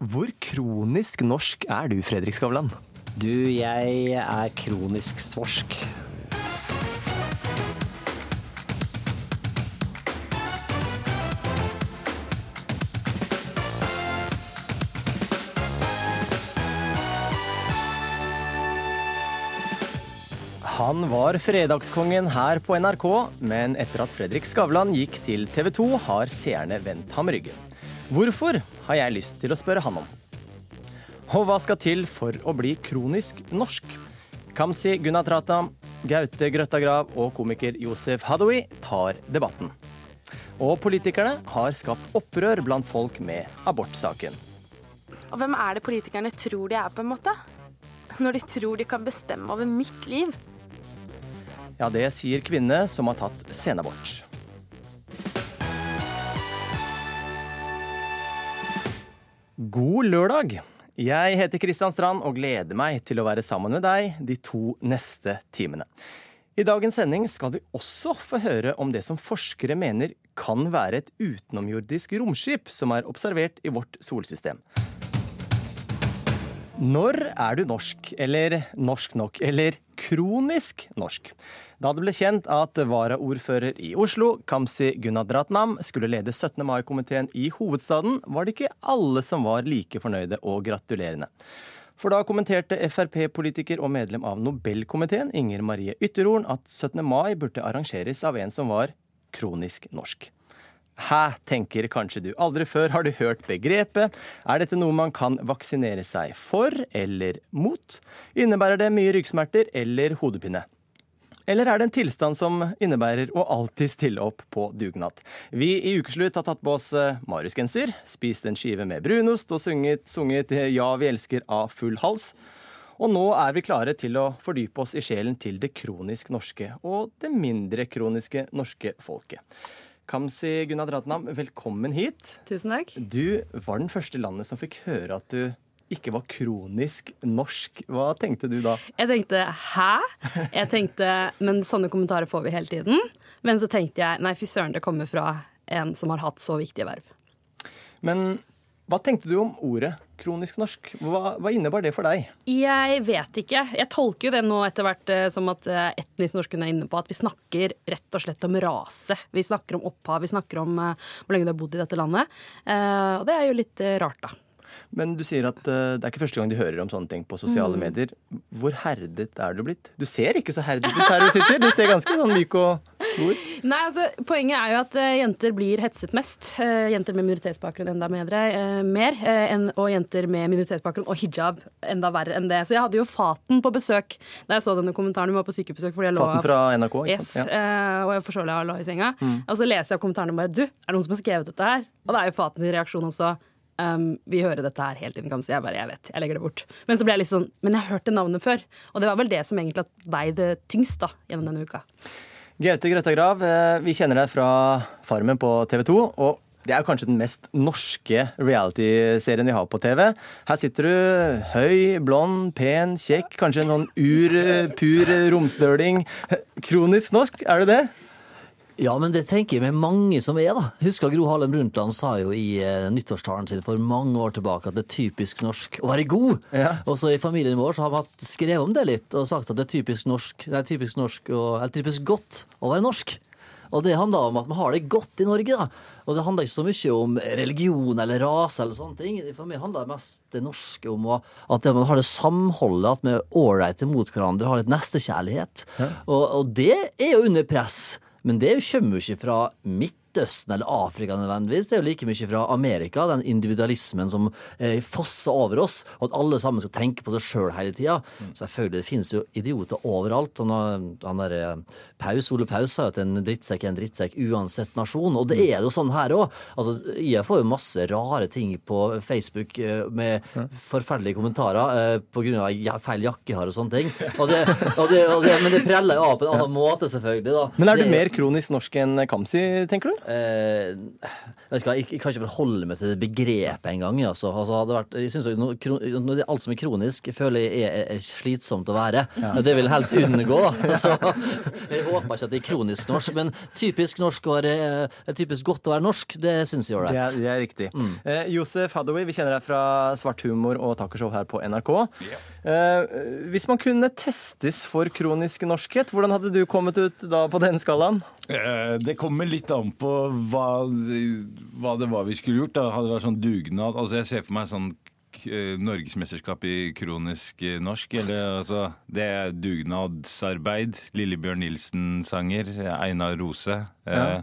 Hvor kronisk norsk er du, Fredrik Skavlan? Du, jeg er kronisk svorsk. Han var fredagskongen her på NRK, men etter at Fredrik Skavlan gikk til TV 2, har seerne vendt ham ryggen. Hvorfor, har jeg lyst til å spørre han om. Og hva skal til for å bli kronisk norsk? Kamzy Gunatrata, Gaute Grøtta Grav og komiker Josef Hadoui tar debatten. Og politikerne har skapt opprør blant folk med abortsaken. Og hvem er det politikerne tror de er, på en måte? Når de tror de kan bestemme over mitt liv. Ja, det sier kvinne som har tatt senabort. God lørdag! Jeg heter Kristian Strand og gleder meg til å være sammen med deg de to neste timene. I dagens sending skal vi også få høre om det som forskere mener kan være et utenomjordisk romskip som er observert i vårt solsystem. Når er du norsk, eller norsk nok, eller kronisk norsk? Da det ble kjent at varaordfører i Oslo, Kamzy Gunaratnam, skulle lede 17. mai-komiteen i hovedstaden, var det ikke alle som var like fornøyde og gratulerende. For da kommenterte Frp-politiker og medlem av Nobelkomiteen, Inger Marie Ytterhorn, at 17. mai burde arrangeres av en som var kronisk norsk. Hæ, tenker kanskje du. Aldri før har du hørt begrepet. Er dette noe man kan vaksinere seg for eller mot? Innebærer det mye ryggsmerter eller hodepine? Eller er det en tilstand som innebærer å alltid stille opp på dugnad? Vi i Ukeslutt har tatt på oss eh, Marius-genser, spist en skive med brunost og sunget, sunget 'Ja, vi elsker' av full hals. Og nå er vi klare til å fordype oss i sjelen til det kronisk norske og det mindre kroniske norske folket. Kamzy Gunaratnam, velkommen hit. Tusen takk. Du var den første i landet som fikk høre at du ikke var kronisk norsk. Hva tenkte du da? Jeg tenkte 'hæ?' Jeg tenkte, Men sånne kommentarer får vi hele tiden. Men så tenkte jeg nei, fy søren, det kommer fra en som har hatt så viktige verv. Men hva tenkte du om ordet kronisk norsk? Hva, hva innebar det for deg? Jeg vet ikke. Jeg tolker jo det nå etter hvert eh, som at eh, etnisk norskene er inne på at vi snakker rett og slett om rase. Vi snakker om opphav, vi snakker om uh, hvor lenge du har bodd i dette landet. Og det er jo litt rart, da. Men du sier at det er ikke første gang de hører om sånne ting på sosiale Mm. medier. Hvor herdet er du blitt? Du ser ikke så herdet ut her du sitter. Du ser ganske sånn myk og god. Nei, altså, Poenget er jo at uh, jenter blir hetset mest. Uh, jenter med minoritetsbakgrunn enda bedre, uh, mer. eh, enn- og jenter med minoritetsbakgrunn og hijab enda verre enn det. Så jeg hadde jo Faten på besøk da jeg så denne kommentaren. Hun var på sykebesøk fordi jeg lå Faten fra NRK, ikke Yes, sant? Ja. Mm. og jeg forstår jeg lå i senga. Og så leser jeg kommentaren og bare Du, er det noen som har skrevet dette her? Og det er jo Faten sin reaksjon også. Um, vi hører dette her helt inn, kan. Jeg bare, jeg vet, jeg legger det bort. Men så ble jeg litt sånn, men jeg hørte navnet før. Og det var vel det som egentlig veide tyngst da, gjennom denne uka. Gaute Grøtta Grav, eh, vi kjenner deg fra Farmen på TV 2. og det er kanskje den mest norske reality-serien vi har på TV. Her sitter du høy, blond, pen, kjekk, kanskje en sånn ur, pur romsdøling. Kronisk norsk, er du det? Ja, men det tenker jeg med mange som er, da. Husker Gro Harlem Brundtland sa jo i eh, nyttårstalen sin for mange år tilbake at det er typisk norsk å være god. Ja. Og så i familien vår så har vi hatt skrevet om det litt og sagt at det er typisk norsk, det er typisk norsk og, eller typisk godt å være norsk. Og det handler om at vi har det godt i Norge, da. Og det handler ikke så mye om religion eller rase eller sånne ting. For meg handler det mest det norske om at man har det samholdet, at vi er ålreite mot hverandre, har litt nestekjærlighet. Og, og det er jo under press. Men det kommer jo ikke fra Midtøsten eller Afrika nødvendigvis. Det er jo like mye fra Amerika, den individualismen som eh, fosser over oss, og at alle sammen skal tenke på seg sjøl hele tida. Selvfølgelig, det finnes jo idioter overalt. Og nå, han der eh, Paus, Ole Paus sa jo at en drittsekk er en drittsekk uansett nasjon, og det er jo sånn her òg. Altså, jeg får jo masse rare ting på Facebook eh, med forferdelige kommentarer eh, av feil jakke har og sånne ting. Og det, og det, og det, men det preller jo av på en annen måte, selvfølgelig. da. Men er du mer kronisk norsk enn Kamzy, tenker du? Eh, jeg, hva, jeg, jeg kan ikke forholde meg til det begrepet engang. Altså. Altså, det vært- jeg synes noe- det- alt som er kronisk, føler jeg er, er slitsomt å være. Det vil jeg helst unngå. Så jeg håper ikke at det er kronisk norsk. Men typisk norsk å være, eh, typisk godt å være norsk, det syns jeg er Det er, ålreit. det er riktig. Eh, Josef Hadoui, vi kjenner deg fra Svart humor og talkshow her på NRK. Eh, hvis man kunne testes for kronisk norskhet, hvordan hadde du kommet ut da på den skalaen? Eh, Det kommer litt an på hva, hva det var vi skulle gjort. Da. Hadde det vært sånn dugnad Altså Jeg ser for meg sånn eh, norgesmesterskap i kronisk eh, norsk. Eller altså Det er dugnadsarbeid. Lillebjørn Nilsen-sanger. Einar Rose. Ja. Eh,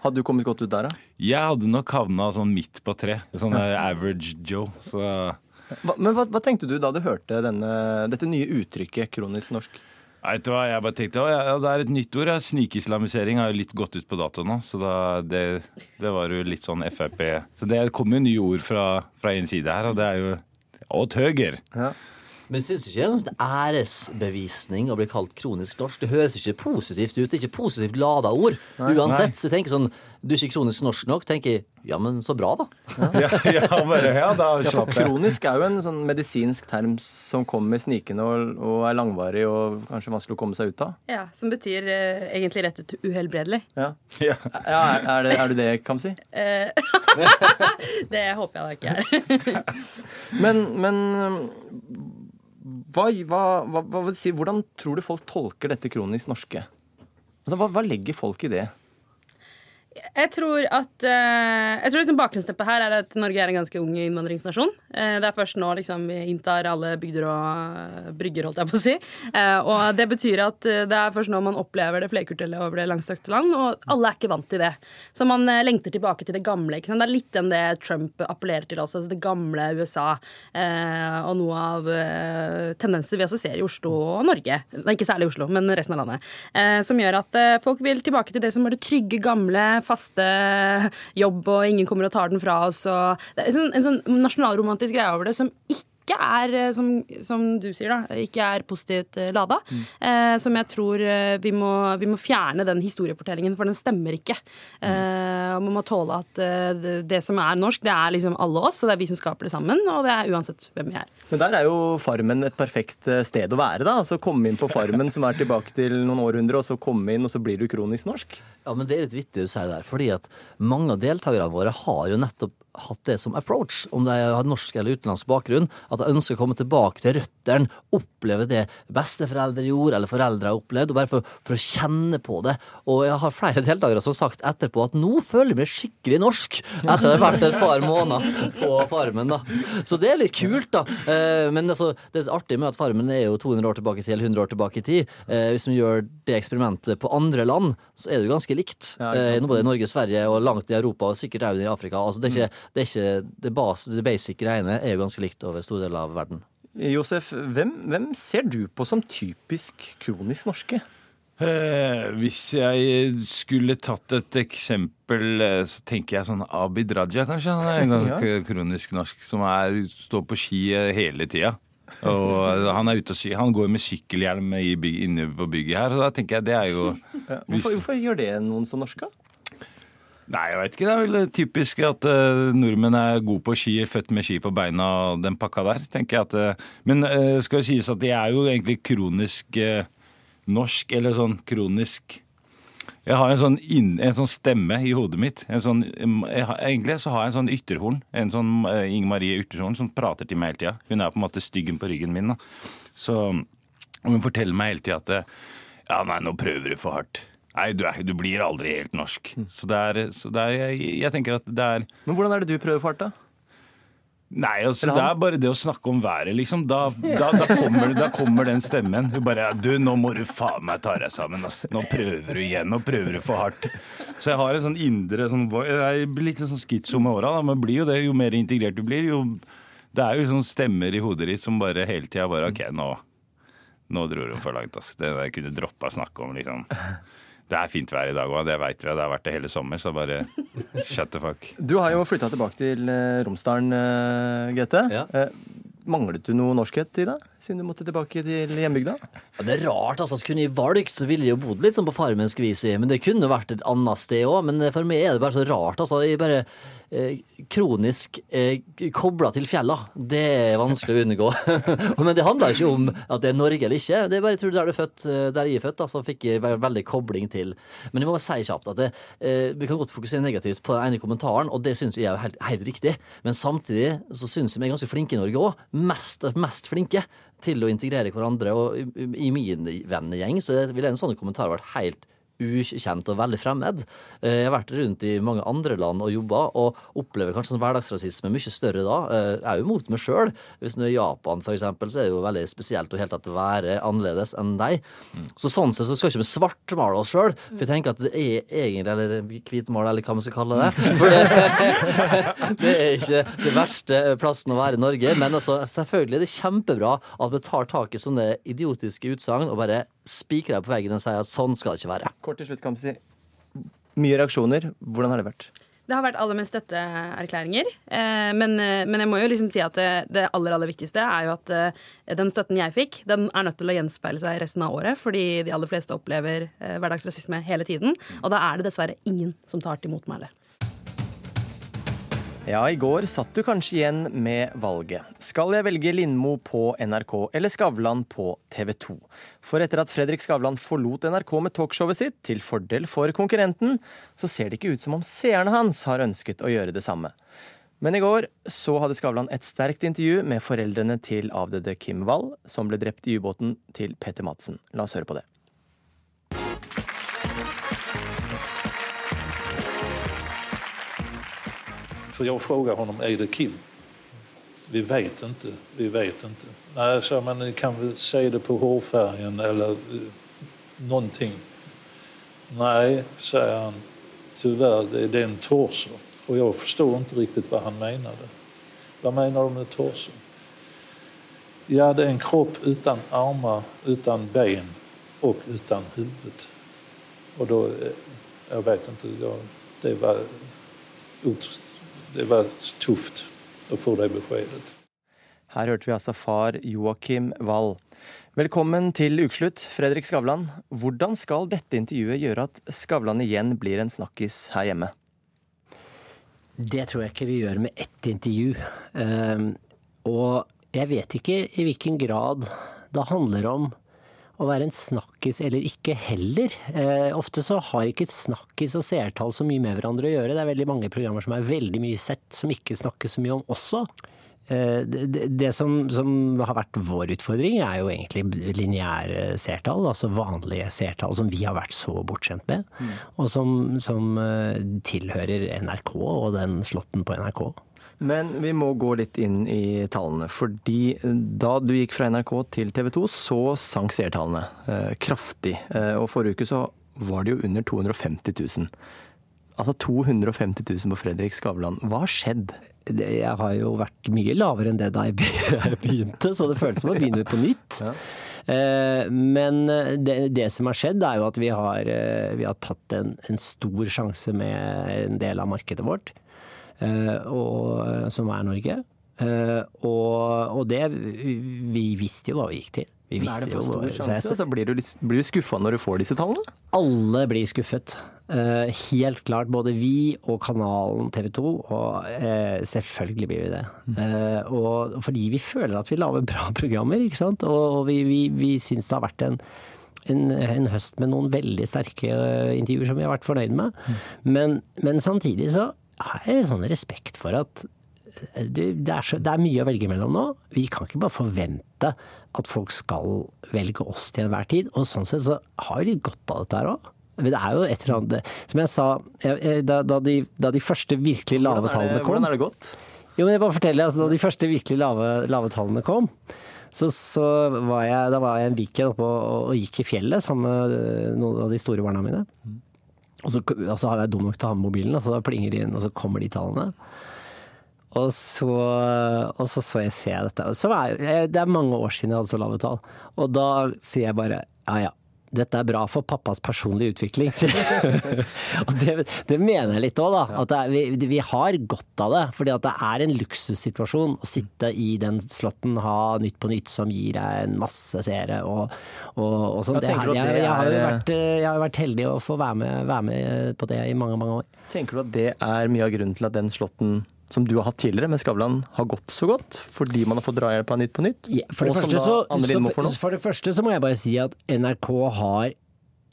Hadde du kommet godt ut der, da? Jeg hadde nok havna sånn midt på tre. Sånn average Joe. Så Hva, men hva, hva tenkte du da du hørte denne, dette nye uttrykket kronisk norsk? Nei, Vet du hva, jeg bare tenkte å, ja, Det er et nytt ord. Ja. Snikislamisering har jo litt gått ut på dato nå. Så da, det, det var jo litt sånn Frp Så det kommer jo nye ord fra, fra en side her, og det er jo Åt høger. Ja. Men syns ikke det er en sånn æresbevisning å bli kalt kronisk norsk? Det høres ikke positivt ut. Det er ikke positivt lada ord. Uansett. Så jeg tenker sånn Du er ikke kronisk norsk nok. tenker jeg ja, men så bra, da. Ja, ja, bare, ja da Ja, for kronisk er jo en sånn medisinsk term som kommer snikende og, og er langvarig og kanskje vanskelig å komme seg ut av. Ja, Som betyr eh, egentlig rett ut uhelbredelig. Ja, Ja. ja er, er, det, er det det, kan vi si? det håper jeg da ikke er. Men, men hva, hva, hva, hva vil si, hvordan tror du folk tolker dette kronisk norske? Altså, hva, hva legger folk i det? Jeg tror at eh, Jeg tror liksom bakgrunnsteppet her er at Norge er en ganske ung innvandringsnasjon. Eh, det er først nå liksom vi inntar alle bygder og eh, brygger, holdt jeg på å si. Og det betyr at det er først nå man opplever det flerkulturelle over det langstrakte land, og alle er ikke vant til det. Så man lengter tilbake til det gamle. Det er litt enn det Trump appellerer til også, altså det gamle USA. Og noe av tendenser vi også ser i Oslo og Norge, ikke særlig Oslo, men resten av landet, som gjør at folk vil tilbake til det som var det trygge, gamle, faste jobb, og ingen kommer og tar den fra oss. Og det er en sånn, en sånn nasjonalromantisk greie over det som ikke er, eh, som, som du sier, da, ikke er positivt lada. lada. Eh, som jeg tror eh, vi må, vi må fjerne den historiefortellingen, for den stemmer ikke. Eh, og man må tåle at eh, det, det som er norsk, det er liksom alle oss, og det er vi som skaper det sammen. Og det er uansett hvem vi er. Men der er jo Farmen et perfekt eh, sted å være. da, altså Komme inn på Farmen, som er tilbake til noen århundrer, og så komme inn, og så blir du kronisk norsk. Ja, men Det er litt vittig å si der, fordi at mange av deltakerne våre har jo nettopp hatt det som approach, om de har norsk eller utenlandsk bakgrunn, at de ønsker å komme tilbake til røttene, oppleve det besteforeldre gjorde, eller foreldre har opplevd, og bare for, for å kjenne på det. Og jeg har flere deltakere som har sagt etterpå at nå føler jeg meg skikkelig norsk, etter å ha vært et par måneder på Farmen. da. Så det er litt kult, da. Eh, Men altså, det er så artig med at Farmen er jo 200 år tilbake i tid, eller 100 år tilbake i tid. Eh, Hvis vi gjør det eksperimentet på andre land, så er det jo ganske likt. Ja. Eh, Både i Norge, Sverige og langt i Europa, og sikkert også i Afrika. Altså, det er ikke det, er ikke, det, bas, det basic greiene er jo ganske likt over store deler av verden. Josef, hvem, hvem ser du på som typisk kronisk norske? Eh, hvis jeg skulle tatt et eksempel, eh, så tenker jeg sånn Abid Raja, kanskje. Han er en gang Ja. kronisk norsk, som er, står på ski eh, hele tida. Og eh, han er ute og ski. Han går med sykkelhjelm i byg, inne på bygget her, så da tenker jeg det er jo Ja, Hvorfor, hvorfor gjør det noen så norske? Nei, jeg vet ikke. Det er vel typisk at uh, nordmenn er gode på ski, født med ski på beina og den pakka der, tenker jeg at uh, Men uh, skal jo sies at jeg er jo egentlig kronisk uh, norsk, eller sånn kronisk Jeg har en sånn, inn, en sånn stemme i hodet mitt. Sånn, har, egentlig så har jeg en sånn ytterhorn. En sånn uh, Inger Marie Ytterhorn som prater til meg hele tida. Hun er på en måte styggen på ryggen min. da. Så hun forteller meg hele tida at ja, nei, nå prøver du for hardt. Nei, du, er, du blir aldri helt norsk. Så det er, så det er jeg, jeg tenker at det er Men hvordan er det du prøver fart, da? Nei, altså, det er bare det å snakke om været, liksom. Da, da, da, kommer, da kommer den stemmen. Hun bare Du, nå må du faen meg ta deg sammen. ass. Nå prøver du igjen. Nå prøver du for hardt. Så jeg har en sånn indre sånn, Jeg blir litt sånn skitso med åra. men blir jo det. Jo mer integrert du blir, jo Det er jo sånne stemmer i hodet ditt som bare hele tida bare OK, nå, nå dro hun for langt, ass. Det der kunne droppa å snakke om, liksom. Det er fint vær i dag òg, det veit vi. Det har vært det hele sommer, så bare shut the fuck. Du har jo flytta tilbake til eh, Romsdalen, eh, Gaute. Ja. Eh, Manglet du noe norskhet i deg, siden du måtte tilbake til hjembygda? Ja, det er rart, altså. Kunne jeg valgt, så ville jeg jo bodd litt sånn på farmensk vis i, men det kunne vært et annet sted òg. Men for meg er det bare så rart, altså. Jeg bare kronisk eh, kobla til fjella. Det er vanskelig å unngå. men det handler ikke om at det er Norge eller ikke. Det er bare jeg tror der du er født, eh, der jeg er født, da, så fikk jeg veldig kobling til. Men jeg må bare si kjapt at det, eh, vi kan godt fokusere negativt på den ene kommentaren, og det syns jeg er helt, helt riktig. Men samtidig så syns jeg vi er ganske flinke i Norge òg. Mest, mest flinke til å integrere hverandre. Og i, i min vennegjeng så ville en sånn kommentar vært helt ukjent og veldig fremmed. Eh, Jeg har vært rundt i mange andre land og jobba, og opplever kanskje sånn hverdagsrasisme mye større da. Eh, Jeg er jo mot meg sjøl. Hvis du er i Japan, eksempel, så er det jo veldig spesielt å helt tatt være annerledes enn deg. Så sånn sett så skal ikke vi svartmale oss sjøl, for jeg tenker at det er egentlig, eller hvitmale, eller hva man skal kalle det. For det, det er ikke det verste plassen å være i Norge. Men altså, selvfølgelig er det kjempebra at vi tar tak i sånne idiotiske utsagn og bare spikrer deg på veggen og sier at sånn skal det ikke være. Kort til slutt, Kamzy. Mye reaksjoner. Hvordan har det vært? Det har vært aller mest støtteerklæringer. Eh, men, eh, men jeg må jo liksom si at det, det aller aller viktigste er jo at eh, den støtten jeg fikk, den er nødt til å gjenspeile seg resten av året. Fordi de aller fleste opplever hverdagsrasisme hele tiden. Og da er det dessverre ingen som tar til motmæle. Ja, i går satt du kanskje igjen med valget. Skal jeg velge Lindmo på NRK eller Skavlan på TV 2? For etter at Fredrik Skavlan forlot NRK med talkshowet sitt til fordel for konkurrenten, så ser det ikke ut som om seerne hans har ønsket å gjøre det samme. Men i går så hadde Skavlan et sterkt intervju med foreldrene til avdøde Kim Wall, som ble drept i ubåten til Peter Madsen. La oss høre på det. För jag frågar honom, är det Kim? Vi vet inte, vi vet inte. Nej, så men ni kan väl se det på hårfärgen eller eh, någonting. Nej, säger han, tyvärr, det, det är en torso. Och jag förstår inte riktigt vad han menade. Vad menar du med torso? Ja, det är en kropp utan armar, utan ben och utan huvud. Och då, jeg vet inte, jag, det var ut- det var tufft å få det beskjedet. Her hørte vi altså far Joakim Wall. Velkommen til ukeslutt, Fredrik Skavlan. Hvordan skal dette intervjuet gjøre at Skavlan igjen blir en snakkis her hjemme? Det tror jeg ikke vi gjør med ett intervju. Ehm, og jeg vet ikke i hvilken grad det handler om å være en snakkis eller ikke heller. Eh, ofte så har ikke snakkis og seertall så mye med hverandre å gjøre. Det er veldig mange programmer som er veldig mye sett, som ikke snakkes så mye om også. Eh, det, det- som, som har vært vår utfordring, er jo egentlig lineære seertall, altså vanlige seertall som vi har vært så bortskjemt med, og som, som eh, tilhører NRK og den slåtten på NRK. Men vi må gå litt inn i tallene. Fordi da du gikk fra NRK til TV 2, så sank seertallene eh, kraftig. Eh, og forrige uke så var det jo under 250 000. Altså 250 000 på Fredrik Skavlan. Hva har skjedd? Jeg har jo vært mye lavere enn det da jeg begynte, så det føles som å begynne på nytt. Ja. Eh, Men det, det som har skjedd, er jo at vi har, eh, vi har tatt en, en stor sjanse med en del av markedet vårt, eh, og, som er Norge. Eh, Og, og det Vi visste jo hva vi gikk til. Vi Er det for stor sjanse? Altså, blir du, blir du skuffa når du får disse tallene? alle blir skuffet. Eh, helt klart. Både vi og kanalen TV 2. Og eh, selvfølgelig blir vi det. Eh, og fordi vi føler at vi lager bra programmer, ikke sant. Og, vi, vi, vi syns det har vært en, en, en høst med noen veldig sterke eh, intervjuer som vi har vært fornøyd med. Men, men samtidig så har jeg sånn respekt for at eh, du, det, er så, det er mye å velge mellom nå. Vi kan ikke bare forvente at folk skal velge oss til enhver tid. Og sånn sett så har vi litt godt av dette her òg. Men det er jo et eller annet Som jeg sa, da, da, de, da de første virkelig lave tallene kom hvordan er det gått? jo, men jeg bare forteller, altså, Da de første virkelig lave, lave tallene kom, så, så var jeg, da var jeg en weekend oppe og, og gikk i fjellet sammen med øh, noen av de store barna mine. Og så, og så har jeg dum nok til å ha med mobilen, og så da plinger de inn, og så kommer de tallene. Og så, og så så jeg ser jeg dette. Er, det er mange år siden jeg hadde så lave tall. Og da sier jeg bare ja ja, dette er bra for pappas personlige utvikling. og det, det, mener jeg litt òg, da. At er, vi, vi, har godt av det. Fordi at det er en luksussituasjon å sitte i den slåtten, ha Nytt på Nytt som gir deg en masse seere og, og, og sånn. Jeg, jeg, jeg, har jo vært, jeg har vært heldig å få være med, være med på det i mange, mange år. Tenker du at det er mye av grunnen til at den slåtten som du har hatt tidligere med Skavlan, har gått så godt? Fordi man har fått drahjelp av Nytt på Nytt? Ja, for, det første, så, så, for det første så må jeg bare si at NRK har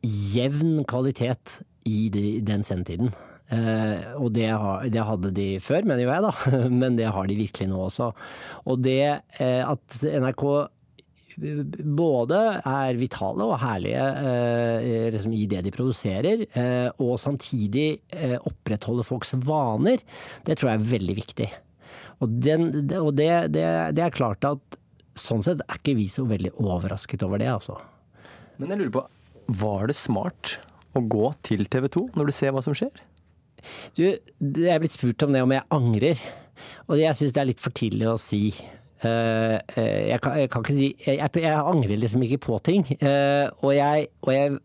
jevn kvalitet i de, den sendetiden. Eh, og det, har, det, hadde de før, mener jo jeg, da. Men det har de virkelig nå også. Og det eh, at NRK både er vitale og herlige eh, liksom i det de produserer, eh, og samtidig eh, opprettholde folks vaner, det tror jeg er veldig viktig. Og, den, og det, det, det, er klart at sånn sett er ikke vi så veldig overrasket over det, altså. Men jeg lurer på, var det smart å gå til TV 2 når du ser hva som skjer? Du, jeg er blitt spurt om det om jeg angrer, og jeg syns det er litt for tidlig å si. Uh, jeg, kan, jeg, kan, ikke si jeg, jeg, angrer liksom ikke på ting. Uh, og, jeg, og, jeg,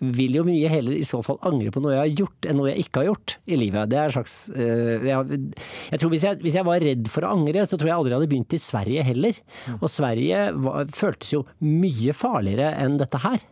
vil jo mye heller i så fall angre på noe jeg har gjort, enn noe jeg ikke har gjort i livet. Det er en slags uh, jeg, tror hvis jeg, hvis jeg, var redd for å angre, så tror jeg aldri jeg hadde begynt i Sverige heller. Og Sverige var, føltes jo mye farligere enn dette her.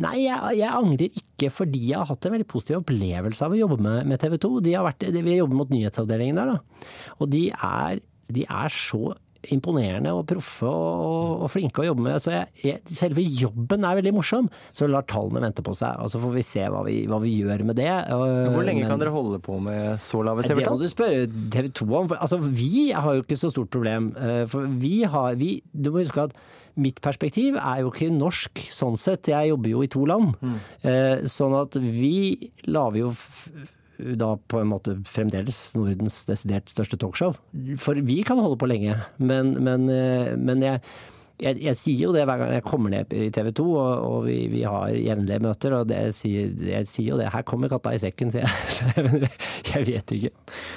Nei, jeg, jeg, angrer ikke fordi jeg har hatt en veldig positiv opplevelse av å jobbe med, med TV 2. De har vi jobber mot nyhetsavdelingen der, da. Og de er, de er så imponerende og proffe og, og, flinke å jobbe med. Så jeg, jeg, selve jobben er veldig morsom. Så lar tallene vente på seg, og så får vi se hva vi, hva vi gjør med det. Hvor lenge Men, kan dere holde på med så lave severtall? Det må du spørre TV 2 om. For, altså, vi har jo ikke så stort problem. Eh, for vi har vi, Du må huske at mitt perspektiv er jo ikke norsk sånn sett. Jeg jobber jo i to land. Mm. Eh, sånn at vi lager jo da på en måte fremdeles Nordens desidert største talkshow. For vi kan holde på lenge, men, men, eh, men jeg jeg, jeg, sier jo det hver gang jeg kommer ned i TV 2, og, og vi, vi, har jevnlige møter, og det, jeg, sier, jeg, sier, jo det. Her kommer katta i sekken, sier jeg. jeg vet ikke.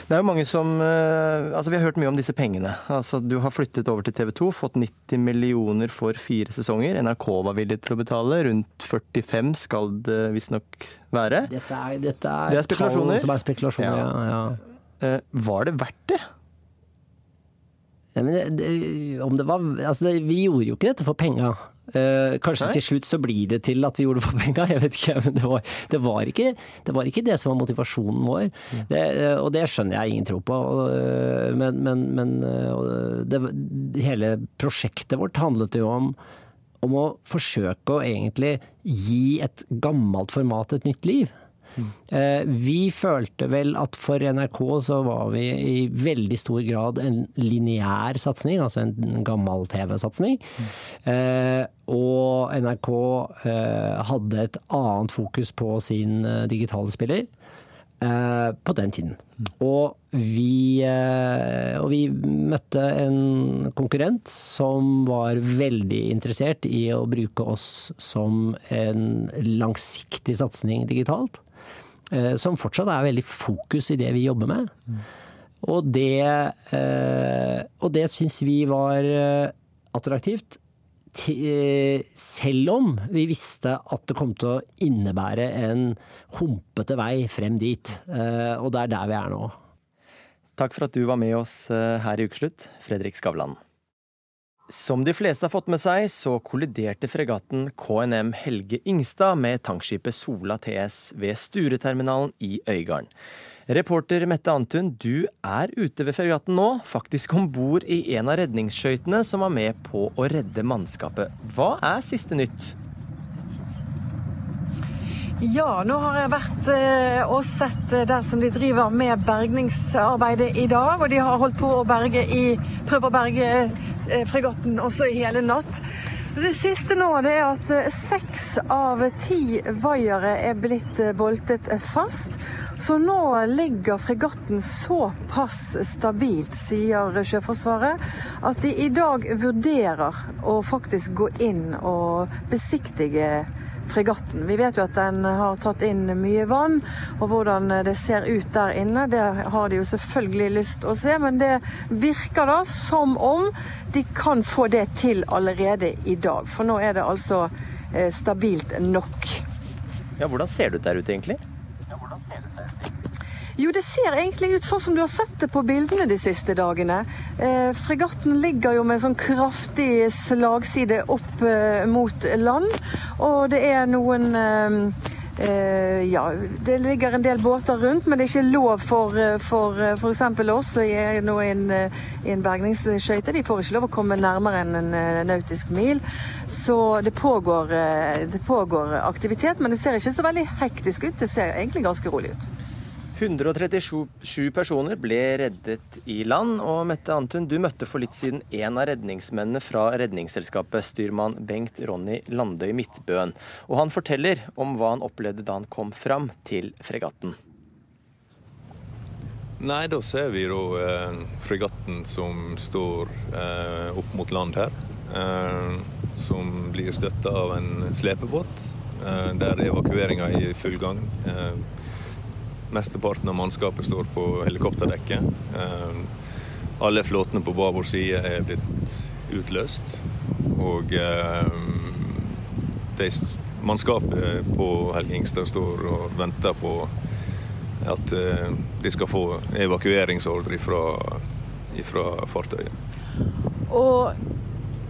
Det er jo mange som eh, Altså, vi har hørt mye om disse pengene. Altså, du har flyttet over til TV 2, fått 90 millioner for fire sesonger. NRK var villig til å betale. Rundt 45 skal det visstnok være. Dette er, dette er, det er spekulasjoner. Som er spekulasjoner, ja. ja, ja. Eh, var det verdt det? Nei, men det, om det var Altså, det, vi gjorde jo ikke dette for penga. Uh, kanskje Nei? til slutt så blir det til at vi gjorde det for penga, jeg vet ikke. Men det var, det var, ikke, det var ikke det som var motivasjonen vår. Mm. Det, uh, og det skjønner jeg ingen tro på. Uh, men, men, men hele prosjektet vårt handlet jo om, om å forsøke å egentlig gi et gammelt format et nytt liv. Eh, vi følte vel at for NRK så var vi i veldig stor grad en lineær satsing, altså en gammel TV-satsing. Mm. Og NRK eh, hadde et annet fokus på sin digitale spiller. på den tiden. Og vi, og vi, møtte en konkurrent som var veldig interessert i å bruke oss som en langsiktig satsing digitalt. Eh, som fortsatt er veldig fokus i det vi jobber med. Og det, eh, og det syns vi var eh, attraktivt. Selv om vi visste at det kom til å innebære en humpete vei frem dit. Og det er der vi er nå. Takk for at du var med oss her i Ukeslutt, Fredrik Skavlan. Som de fleste har fått med seg, så kolliderte fregatten KNM Helge Ingstad med tankskipet Sola TS ved Stureterminalen i Øygarden. Reporter Mette Antun, du er ute ved fregatten nå, faktisk om bord i en av redningsskøytene som var med på å redde mannskapet. Hva er siste nytt? Ja, nå har jeg vært eh, og sett eh, der som de driver med bergningsarbeidet i dag. Og de har holdt på å berge i, prøve å berge eh, fregatten også i hele natt. Det siste nå det er at seks av ti vaiere er blitt boltet fast. Så nå ligger fregatten såpass stabilt, sier Sjøforsvaret, at de i dag vurderer å faktisk gå inn og besiktige fregatten. Vi vet jo at den har tatt inn mye vann, og hvordan det ser ut der inne, det har de jo selvfølgelig lyst å se. Men det virker da som om de kan få det til allerede i dag. For nå er det altså eh, stabilt nok. Ja, Hvordan ser det ut der ute, egentlig? Jo, det ser egentlig ut sånn som du har sett det på bildene de siste dagene. Eh, fregatten ligger jo med sånn kraftig slagside opp eh, mot land, og det er noen eh, Uh, ja, det ligger en del båter rundt, men det er ikke lov for eh, f.eks. oss som er nå i en, eh, en bergningsskøyte. Vi får ikke lov å komme nærmere enn en nautisk mil. Så det pågår, det pågår aktivitet, men det ser ikke så veldig hektisk ut. Det ser egentlig ganske rolig ut. 137 personer ble reddet i land. Og Mette Antun, du møtte for litt siden en av redningsmennene fra Redningsselskapet, styrmann Bengt Ronny Landøy Midtbøen. Og han forteller om hva han opplevde da han kom fram til fregatten. Nei, da ser vi da eh, fregatten som står eh, opp mot land her. Eh, som blir støtta av en slepebåt. Eh, der evakueringa er i full gang. Eh, Mesteparten av mannskapet står på helikopterdekket. Eh, alle flåtene på babord side er blitt utløst. Og eh, de, mannskapet på Helge Ingstad står og venter på at eh, de skal få evakueringsordre fra, fartøyet. Og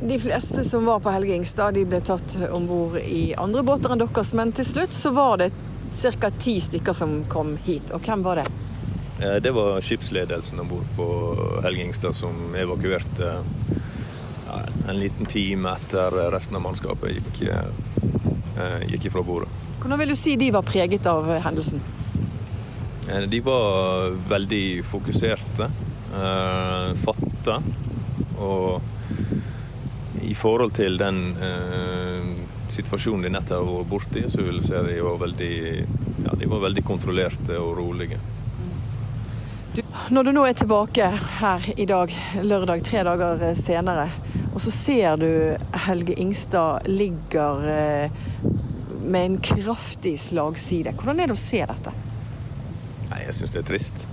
de fleste som var på Helge Ingstad, de ble tatt om bord i andre båter enn deres, men til slutt så var det ca. ti stykker som kom hit. Og hvem var det? Det var skipsledelsen om bord på Helgingstad som evakuerte ja, en liten time etter resten av mannskapet gikk, eh, gikk ifra bordet. Hvordan vil du si de var preget av hendelsen? De var veldig fokuserte, eh, fatte. Og i forhold til den eh, situasjonen de nettopp har vært borti, så vil jeg si de var veldig, ja, de var veldig kontrollerte og rolige. Når du nå er tilbake her i dag, lørdag, tre dager senere, og så ser du Helge Ingstad ligger eh, med en kraftig slagside. Hvordan er det å se dette? Nei, Jeg syns det er trist.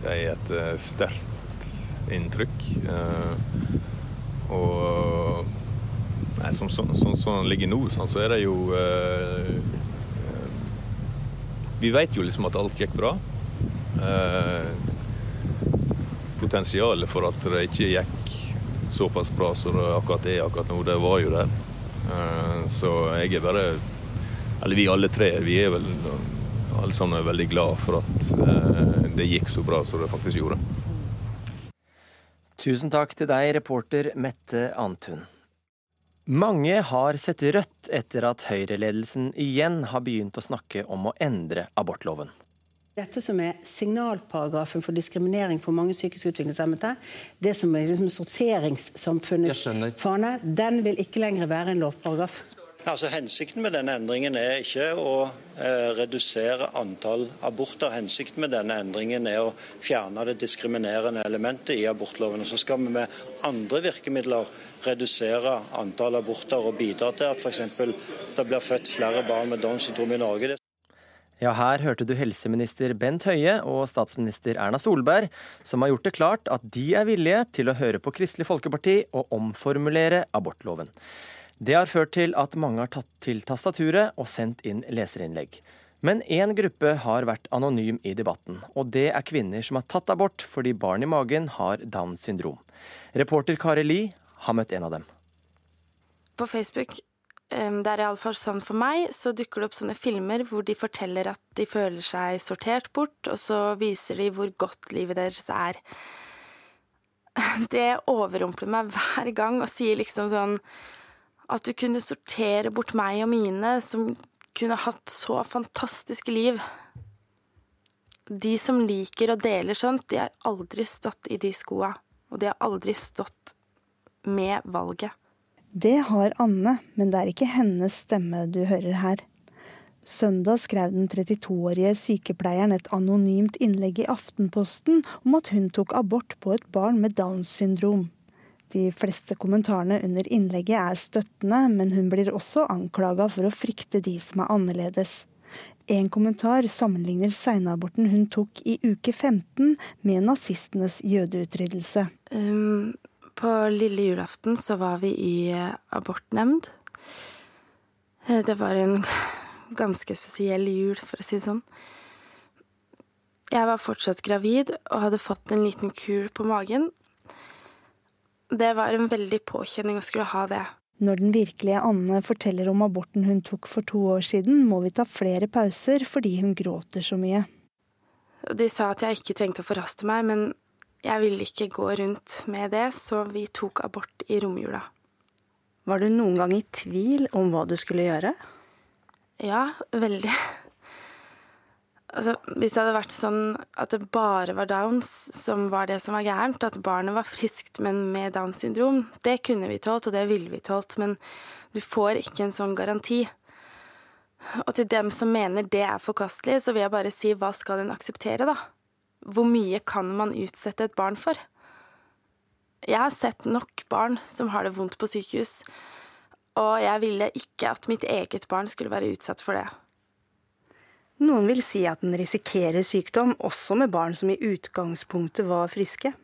Det er et uh, sterkt inntrykk. Uh, og Nei, Sånn som så, så, det ligger nå, sånn, så er det jo eh, Vi vet jo liksom at alt gikk bra. Eh, potensialet for at det ikke gikk såpass bra som det akkurat er akkurat nå, det var jo der. Eh, så jeg er bare Eller vi alle tre, vi er vel alle sammen veldig glad for at eh, det gikk så bra som det faktisk gjorde. Tusen takk til deg, reporter Mette Antun. Mange har sett rødt etter at høyreledelsen igjen har begynt å snakke om å endre abortloven. Dette som er signalparagrafen for diskriminering for mange psykisk utviklingshemmede, det som er liksom sorteringssamfunnets fane, den vil ikke lenger være en lovparagraf. Altså, hensikten med denne endringen er ikke å eh, redusere antall aborter. Hensikten med denne endringen er å fjerne det diskriminerende elementet i abortloven. Og så skal vi med andre virkemidler redusere antall aborter og bidra til at f.eks. det blir født flere barn med Downs syndrom i Norge. Ja, her hørte du helseminister Bent Høie og statsminister Erna Solberg, som har gjort det klart at de er villige til å høre på Kristelig Folkeparti og omformulere abortloven. Det har ført til at mange har tatt til tastaturet og sendt inn leserinnlegg. Men én gruppe har vært anonym i debatten, og det er kvinner som har tatt abort fordi barn i magen har Downs syndrom. Reporter Kari Li har møtt en av dem. På Facebook, det er iallfall sånn for meg, så dukker det opp sånne filmer hvor de forteller at de føler seg sortert bort, og så viser de hvor godt livet deres er. Det overrumpler meg hver gang og sier liksom sånn at du kunne sortere bort meg og mine, som kunne hatt så fantastiske liv. De som liker og deler sånt, de har aldri stått i de skoa. Og de har aldri stått med valget. Det har Anne, men det er ikke hennes stemme du hører her. Søndag skrev den 32-årige sykepleieren et anonymt innlegg i Aftenposten om at hun tok abort på et barn med Downs syndrom. De fleste kommentarene under innlegget er støttende, men hun blir også anklaga for å frykte de som er annerledes. En kommentar sammenligner seinaborten hun tok i uke 15 med nazistenes jødeutryddelse. Um, på lille julaften så var vi i abortnemnd. Eh, det var en ganske spesiell jul, for å si det sånn. Jeg var fortsatt gravid og hadde fått en liten kul på magen. Det var en veldig påkjenning å skulle ha det. Når den virkelige Anne forteller om aborten hun tok for to år siden, må vi ta flere pauser fordi hun gråter så mye. De sa at jeg ikke trengte å forhaste meg, men jeg ville ikke gå rundt med det, så vi tok abort i romjula. Var du noen gang i tvil om hva du skulle gjøre? Ja, veldig. Altså, hvis det hadde vært sånn at det bare var Downs som var det som var gærent, at barnet var friskt, men med Downs syndrom, det kunne vi tålt, og det ville vi tålt, men du får ikke en sånn garanti. Og til dem som mener det er forkastelig, så vil jeg bare si hva skal en akseptere, da? Hvor mye kan man utsette et barn for? Jeg har sett nok barn som har det vondt på sykehus, og jeg ville ikke at mitt eget barn skulle være utsatt for det. Noen vil si at den risikerer sykdom, også med barn som i utgangspunktet var friske.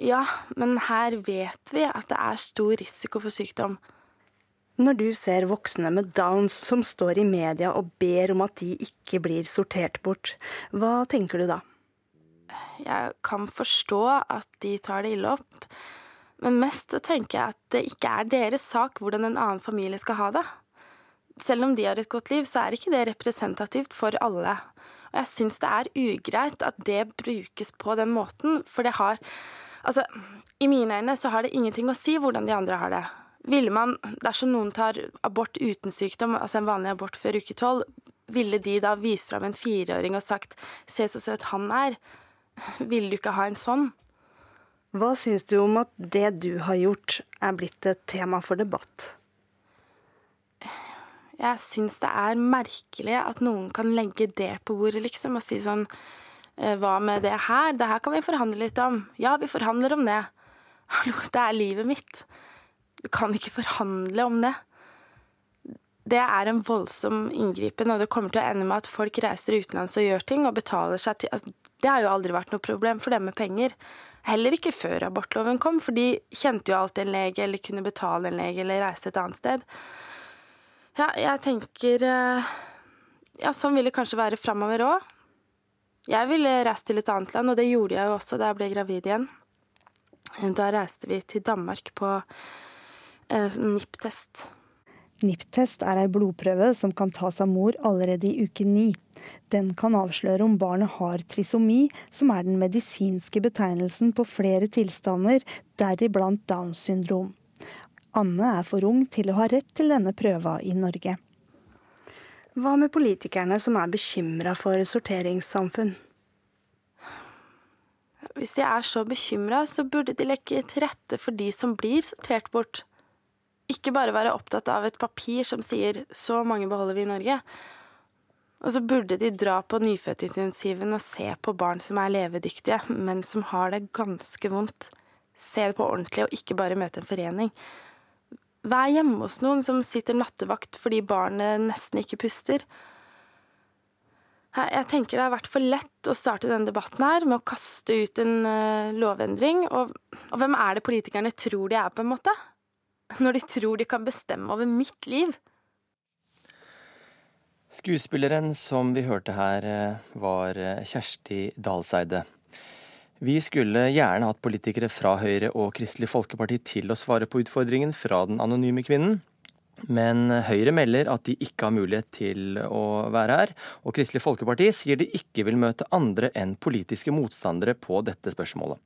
Ja, men her vet vi at det er stor risiko for sykdom. Når du ser voksne med Downs som står i media og ber om at de ikke blir sortert bort, hva tenker du da? Jeg kan forstå at de tar det ille opp, men mest så tenker jeg at det ikke er deres sak hvordan en annen familie skal ha det selv om de har et godt liv, så er ikke det representativt for alle. Og jeg syns det er ugreit at det brukes på den måten, for det har Altså, i mine øyne så har det ingenting å si hvordan de andre har det. Ville man, dersom noen tar abort uten sykdom, altså en vanlig abort før uke tolv, ville de da vist fram en fireåring og sagt 'se så søt han er'? Ville du ikke ha en sånn? Hva syns du om at det du har gjort, er blitt et tema for debatt? Jeg syns det er merkelig at noen kan legge det på bordet, liksom, og si sånn «Eh, Hva med det her? Det her kan vi forhandle litt om. Ja, vi forhandler om det. Hallo, det er livet mitt. Du kan ikke forhandle om det. Det er en voldsom inngripen, og det kommer til å ende med at folk reiser utenlands og gjør ting og betaler seg til altså, Det har jo aldri vært noe problem for dem med penger. Heller ikke før abortloven kom, for de kjente jo alltid en lege eller kunne betale en lege eller reise et annet sted. Ja, jeg tenker eh, Ja, sånn vil det kanskje være framover òg. Jeg ville reist til et annet land, og det gjorde jeg jo også da jeg ble gravid igjen. Da reiste vi til Danmark på eh, NIPT-test. NIPT-test er ei blodprøve som kan tas av mor allerede i uke ni. Den kan avsløre om barnet har trisomi, som er den medisinske betegnelsen på flere tilstander, deriblant Downs syndrom. Anne er for ung til å ha rett til denne prøva i Norge. Hva med politikerne som er bekymra for sorteringssamfunn? Hvis de er så bekymra, så burde de legge til rette for de som blir sortert bort. Ikke bare være opptatt av et papir som sier 'så mange beholder vi i Norge'. Og så burde de dra på nyfødtintensiven og se på barn som er levedyktige, men som har det ganske vondt. Se det på ordentlig, og ikke bare møte en forening. Vær hjemme hos noen som sitter nattevakt fordi barnet nesten ikke puster. Jeg tenker det har vært for lett å starte denne debatten her med å kaste ut en uh, lovendring. Og, og, hvem er det politikerne tror de er, på en måte? Når de tror de kan bestemme over mitt liv. Skuespilleren som vi hørte her, eh, var eh, Kjersti Dalseide. Vi skulle gjerne hatt politikere fra Høyre og Kristelig Folkeparti til å svare på utfordringen fra den anonyme kvinnen. Men Høyre melder at de ikke har mulighet til å være her, og Kristelig Folkeparti sier de ikke vil møte andre enn politiske motstandere på dette spørsmålet.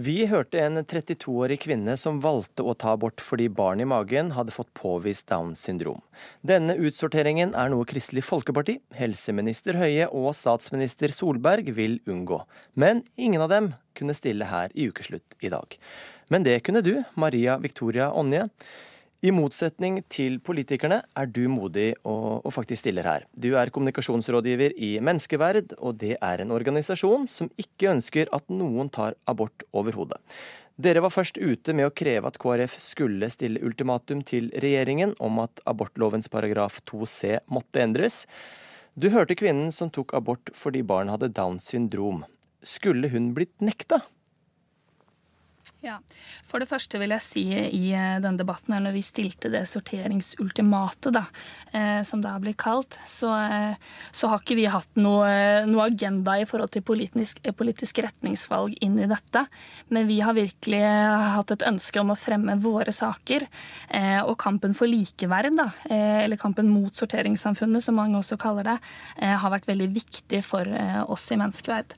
Vi hørte en 32-årig kvinne som valgte å ta abort fordi barn i magen hadde fått påvist Downs syndrom. Denne utsorteringen er noe Kristelig Folkeparti, helseminister Høie og statsminister Solberg vil unngå. Men ingen av dem kunne stille her i ukeslutt i dag. Men det kunne du, Maria Victoria Onje. I motsetning til politikerne er du modig og, og, faktisk stiller her. Du er kommunikasjonsrådgiver i Menneskeverd, og det er en organisasjon som ikke ønsker at noen tar abort overhodet. Dere var først ute med å kreve at KrF skulle stille ultimatum til regjeringen om at abortlovens paragraf 2c måtte endres. Du hørte kvinnen som tok abort fordi barn hadde Downs syndrom. Skulle hun blitt nekta? Ja, For det første vil jeg si i eh, denne debatten når vi stilte det sorteringsultimatet, da, eh, som det har blitt kalt, så, eh, så, har ikke vi hatt noe, noe agenda i forhold til politisk, politisk, retningsvalg inn i dette. Men vi har virkelig hatt et ønske om å fremme våre saker. Og kampen for likeverd, da, eller kampen mot sorteringssamfunnet, som mange også kaller det, har vært veldig viktig for oss i Menneskeverd.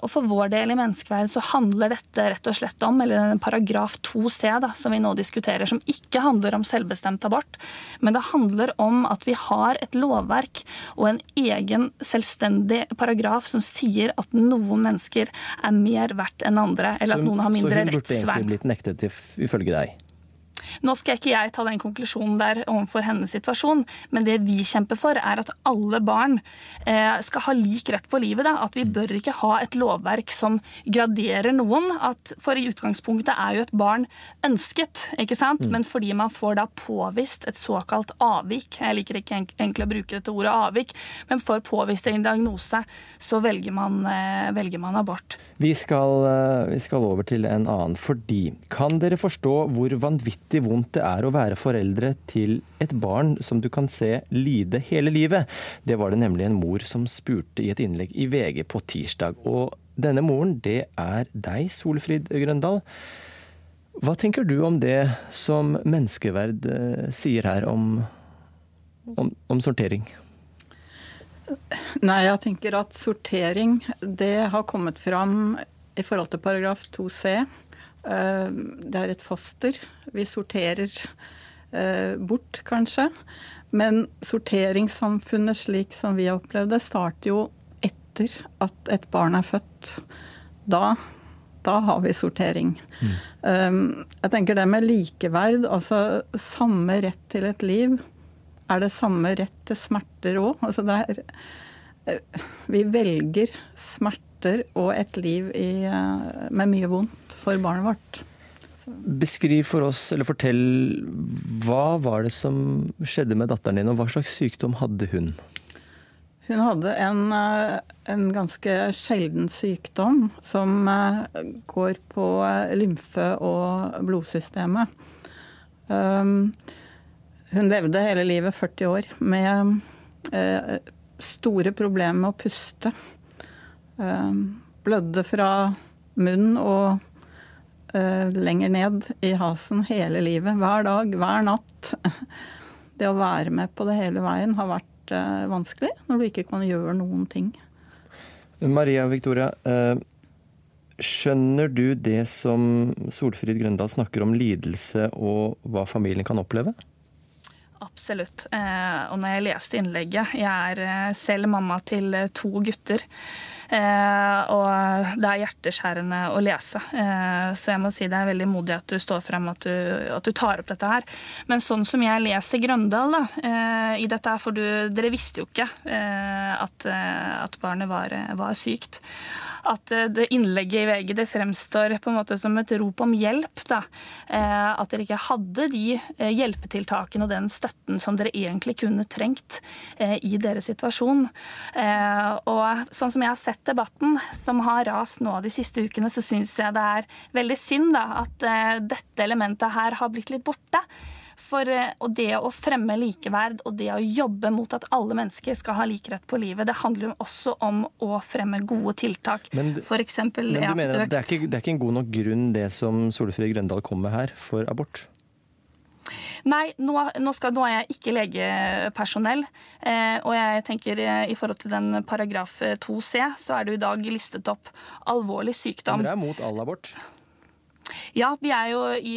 og for vår del i Menneskeverd så handler dette rett og slett om om, eller denne paragraf 2c da, som vi nå diskuterer, som ikke handler om selvbestemt abort, men det handler om at vi har et lovverk og en egen selvstendig paragraf som sier at noen mennesker er mer verdt enn andre, eller at noen har mindre rettsvern. Så hun burde egentlig blitt nektet ifølge deg? Nå skal ikke jeg ta den konklusjonen der overfor hennes situasjon, men det vi kjemper for, er at alle barn eh, skal ha lik rett på livet. Da. At vi bør ikke ha et lovverk som graderer noen. At for i utgangspunktet er jo et barn ønsket, ikke sant? Mm. men fordi man får da påvist et såkalt avvik, jeg liker ikke egentlig å bruke dette ordet avvik, men for påvist en diagnose, så velger man, eh, velger man abort. Vi skal, eh, vi skal over til en annen. Fordi kan dere forstå hvor vanvittig vondt det er å være foreldre til et barn som du kan se lide hele livet. Det var det nemlig en mor som spurte i et innlegg i VG på tirsdag. Og denne moren, det er deg, Solfrid Grøndal. Hva tenker du om det som menneskeverd eh, sier her om, om, om sortering? Nei, jeg tenker at sortering, det har kommet fram i forhold til paragraf 2c. Eh, det er et foster. Vi sorterer eh, bort, kanskje. Men sorteringssamfunnet slik som vi har opplevd det, starter jo etter at et barn er født. Da, da har vi sortering. Mm. Um, jeg tenker det med likeverd, altså samme rett til et liv. Er det samme rett til smerter òg? Altså det er eh, Vi velger smerter og et liv i, med mye vondt for barnet vårt. Beskriv for oss, eller fortell, hva var det som skjedde med datteren din, og hva slags sykdom hadde hun? Hun hadde en, eh, en ganske sjelden sykdom som eh, går på eh, lymfe- og blodsystemet. Um, hun levde hele livet, 40 år, med store problemer med å puste. Um, blødde fra munn og lenger ned i hasen hele livet. Hver dag, hver natt. Det å være med på det hele veien har vært uh, vanskelig når du ikke kan gjøre noen ting. Maria Victoria, uh, skjønner du det som Solfrid Grøndal snakker om lidelse og hva familien kan oppleve? Absolutt. Og når jeg leste innlegget Jeg er selv mamma til to gutter. Eh, og det er hjerteskjærende å lese. Eh, så jeg må si det er veldig modig at du står frem, at du, at du tar opp dette her. Men sånn som jeg leser Grøndal da, eh, i dette her, for du, dere visste jo ikke at, at barnet var, var sykt at det innlegget i VG det fremstår på en måte som et rop om hjelp. Da. At dere ikke hadde de hjelpetiltakene og den støtten som dere egentlig kunne trengt i deres situasjon. Og sånn som jeg har sett debatten som har rast nå de siste ukene, så syns jeg det er veldig synd da, at dette elementet her har blitt litt borte. For eh, det å fremme likeverd og det å jobbe mot at alle mennesker skal ha lik rett på livet, det handler jo også om å fremme gode tiltak. Men, for eksempel, men du mener at det er, ikke, det er ikke en god nok grunn, det som Solfrid Grøndal kom med her, for abort? Nei, nå, nå, skal, nå, er jeg ikke legepersonell. Eh, og jeg tenker eh, i forhold til den paragraf 2c, eh, så er det i dag listet opp alvorlig sykdom. Dere er mot all abort? Ja, vi er jo i,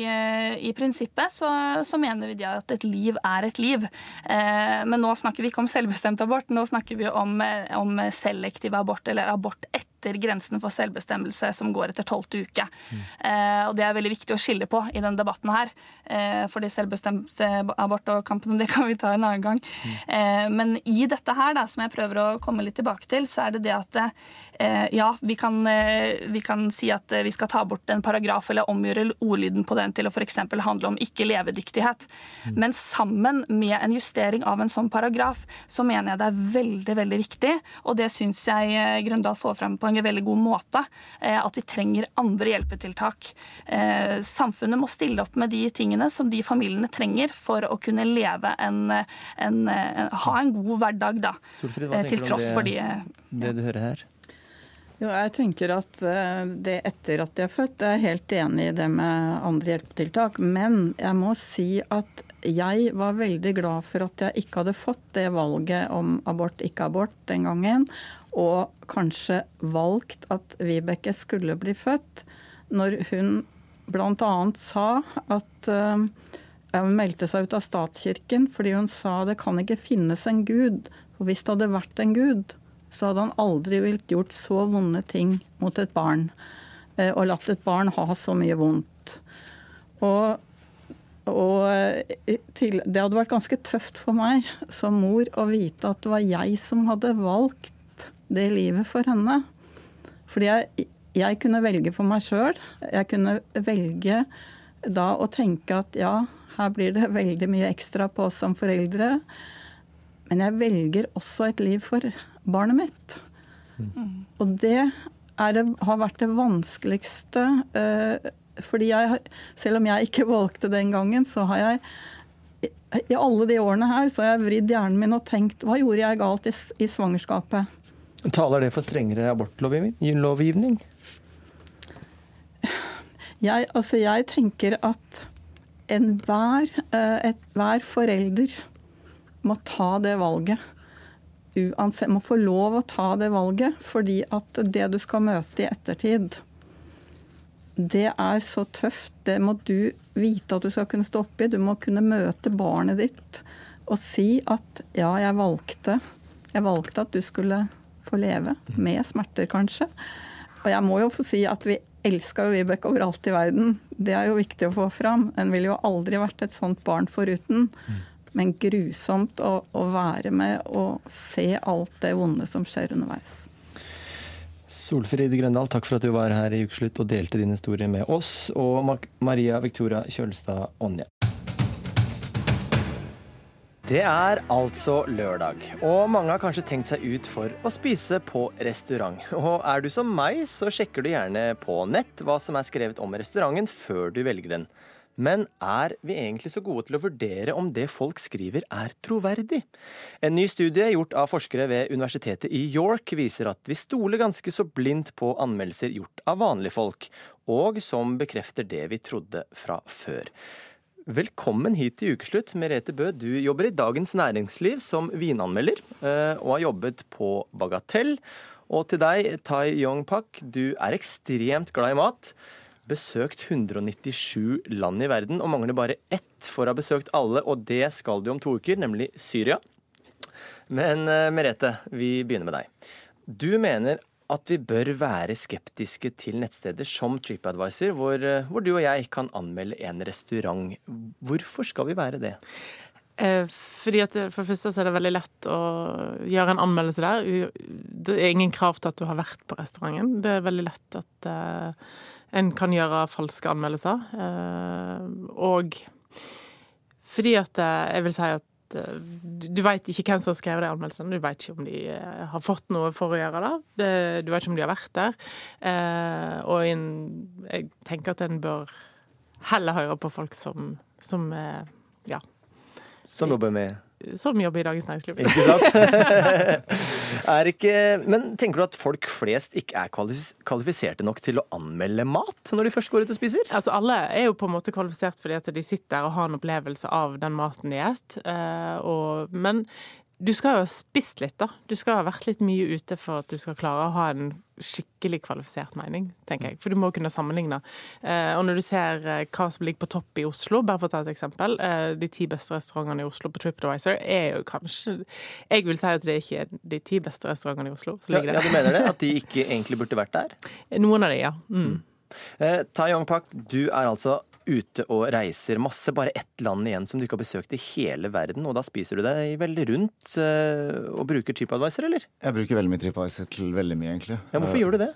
i prinsippet så, så, mener vi at et liv er et liv. Eh, men nå snakker vi ikke om selvbestemt abort, nå snakker vi om, om selektiv abort, eller abort etter grensen for selvbestemmelse som går etter tolvte uke. Mm. Eh, og Det er veldig viktig å skille på i denne debatten her. Eh, fordi selvbestemt abort og kampen om det kan vi ta en annen gang. Mm. Eh, men i dette her, da, som jeg prøver å komme litt tilbake til, så er det det at eh, ja, vi kan, eh, vi kan, si at vi skal ta bort en paragraf eller omgjøre ordlyden på den til å f.eks. handle om ikke-levedyktighet. Mm. Men sammen med en justering av en sånn paragraf, så mener jeg det er veldig, veldig viktig, og det syns jeg eh, Grøndal får frem på en veldig god måte. Eh, at vi trenger andre hjelpetiltak. Eh, samfunnet må stille opp med de tingene som de familiene trenger for å kunne leve en, en, en ha en god hverdag, da. Solfrid, hva til tross du om for de det, det du hører her? Jo, jeg tenker at det etter at de er født, jeg er helt enig i det med andre hjelpetiltak. Men jeg må si at jeg var veldig glad for at jeg ikke hadde fått det valget om abort, ikke abort den gangen. Og kanskje valgt at Vibeke skulle bli født, når hun bl.a. sa at uh, hun meldte seg ut av statskirken fordi hun sa det kan ikke finnes en gud. For hvis det hadde vært en gud, så hadde han aldri villet gjort så vonde ting mot et barn. Og latt et barn ha så mye vondt. Og, og til, det hadde vært ganske tøft for meg som mor å vite at det var jeg som hadde valgt det livet for henne. Fordi jeg, jeg kunne velge for meg sjøl. Jeg kunne velge da å tenke at ja, her blir det veldig mye ekstra på oss som foreldre. Men jeg velger også et liv for barnet mitt. Mm. Og det, det, har vært det vanskeligste. Uh, fordi jeg, selv om jeg ikke valgte den gangen, så har jeg i alle de årene her så har jeg vridd hjernen min og tenkt hva gjorde jeg galt i, i svangerskapet? Taler det for strengere abortlovgivning? Jeg, altså jeg tenker at enhver et, hver forelder må ta det valget. Uansett, må få lov å ta det valget, fordi at det du skal møte i ettertid, det er så tøft. Det må du vite at du skal kunne stå oppi. Du må kunne møte barnet ditt og si at ja, jeg valgte. Jeg valgte at du skulle få leve. Med smerter, kanskje. Og jeg må jo få si at vi elska jo Vibeke overalt i verden. Det er jo viktig å få fram. En ville jo aldri vært et sånt barn foruten. Men grusomt å, å være med og se alt det vonde som skjer underveis. Solfrid Grøndal, takk for at du var her i Ukeslutt og delte din historie med oss. Og Maria Victoria Kjølstad Onje. Det er altså lørdag, og mange har kanskje tenkt seg ut for å spise på restaurant. Og er du som meg, så sjekker du gjerne på nett hva som er skrevet om restauranten før du velger den. Men er vi egentlig så gode til å vurdere om det folk skriver er troverdig? En ny studie gjort av forskere ved universitetet i York viser at vi stoler ganske så blindt på anmeldelser gjort av vanlige folk, og som bekrefter det vi trodde fra før. Velkommen hit til ukeslutt, Merete Bø. Du jobber i Dagens Næringsliv som vinanmelder, og har jobbet på Bagatell. Og til deg, Tai Yong Pak, du er ekstremt glad i mat besøkt 197 land i verden og mangler bare ett for å ha besøkt alle, og det skal du om to uker, nemlig Syria. Men Merete, vi begynner med deg. Du mener at vi bør være skeptiske til nettsteder som TripAdvisor, hvor, hvor du og jeg kan anmelde en restaurant. Hvorfor skal vi være det? Eh, fordi at For det første så er det veldig lett å gjøre en anmeldelse der. Det er ingen krav til at du har vært på restauranten. Det er veldig lett at en kan gjøre falske anmeldelser. Uh, og fordi at jeg vil si at du, du veit ikke hvem som har skrevet de anmeldelsene. Du veit ikke om de har fått noe for å gjøre det. Du veit ikke om de har vært der. Og jeg tenker at en bør heller høre på folk som, som ja, som jobber med Som jobber i Dagens Næringsliv. Ikke sant? er ikke, men tenker du at folk flest ikke er kvalifiserte nok til å anmelde mat når de først går ut og spiser? Altså Alle er jo på en måte kvalifisert fordi at de sitter der og har en opplevelse av den maten de spiser. Men du skal jo ha spist litt, da. Du skal ha vært litt mye ute for at du skal klare å ha en skikkelig kvalifisert mening, tenker jeg. For du må kunne sammenligne. Eh, og når du ser eh, hva som ligger på topp i Oslo, bare for å ta et eksempel eh, De ti beste restaurantene i Oslo på TripAdvisor er jo kanskje Jeg vil si at det ikke er de ti beste restaurantene i Oslo som ligger der. Ja, du mener det? At de ikke egentlig burde vært der? Noen av de, ja. Mm. Eh, Ta Yong Pak, du er altså ute og reiser masse. Bare ett land igjen som du ikke har besøkt i hele verden. Og da spiser du deg veldig rundt uh, og bruker TripAdvisor, eller? Jeg bruker veldig mye TripAdvisor til veldig mye, egentlig. Ja, Hvorfor uh, gjør du det?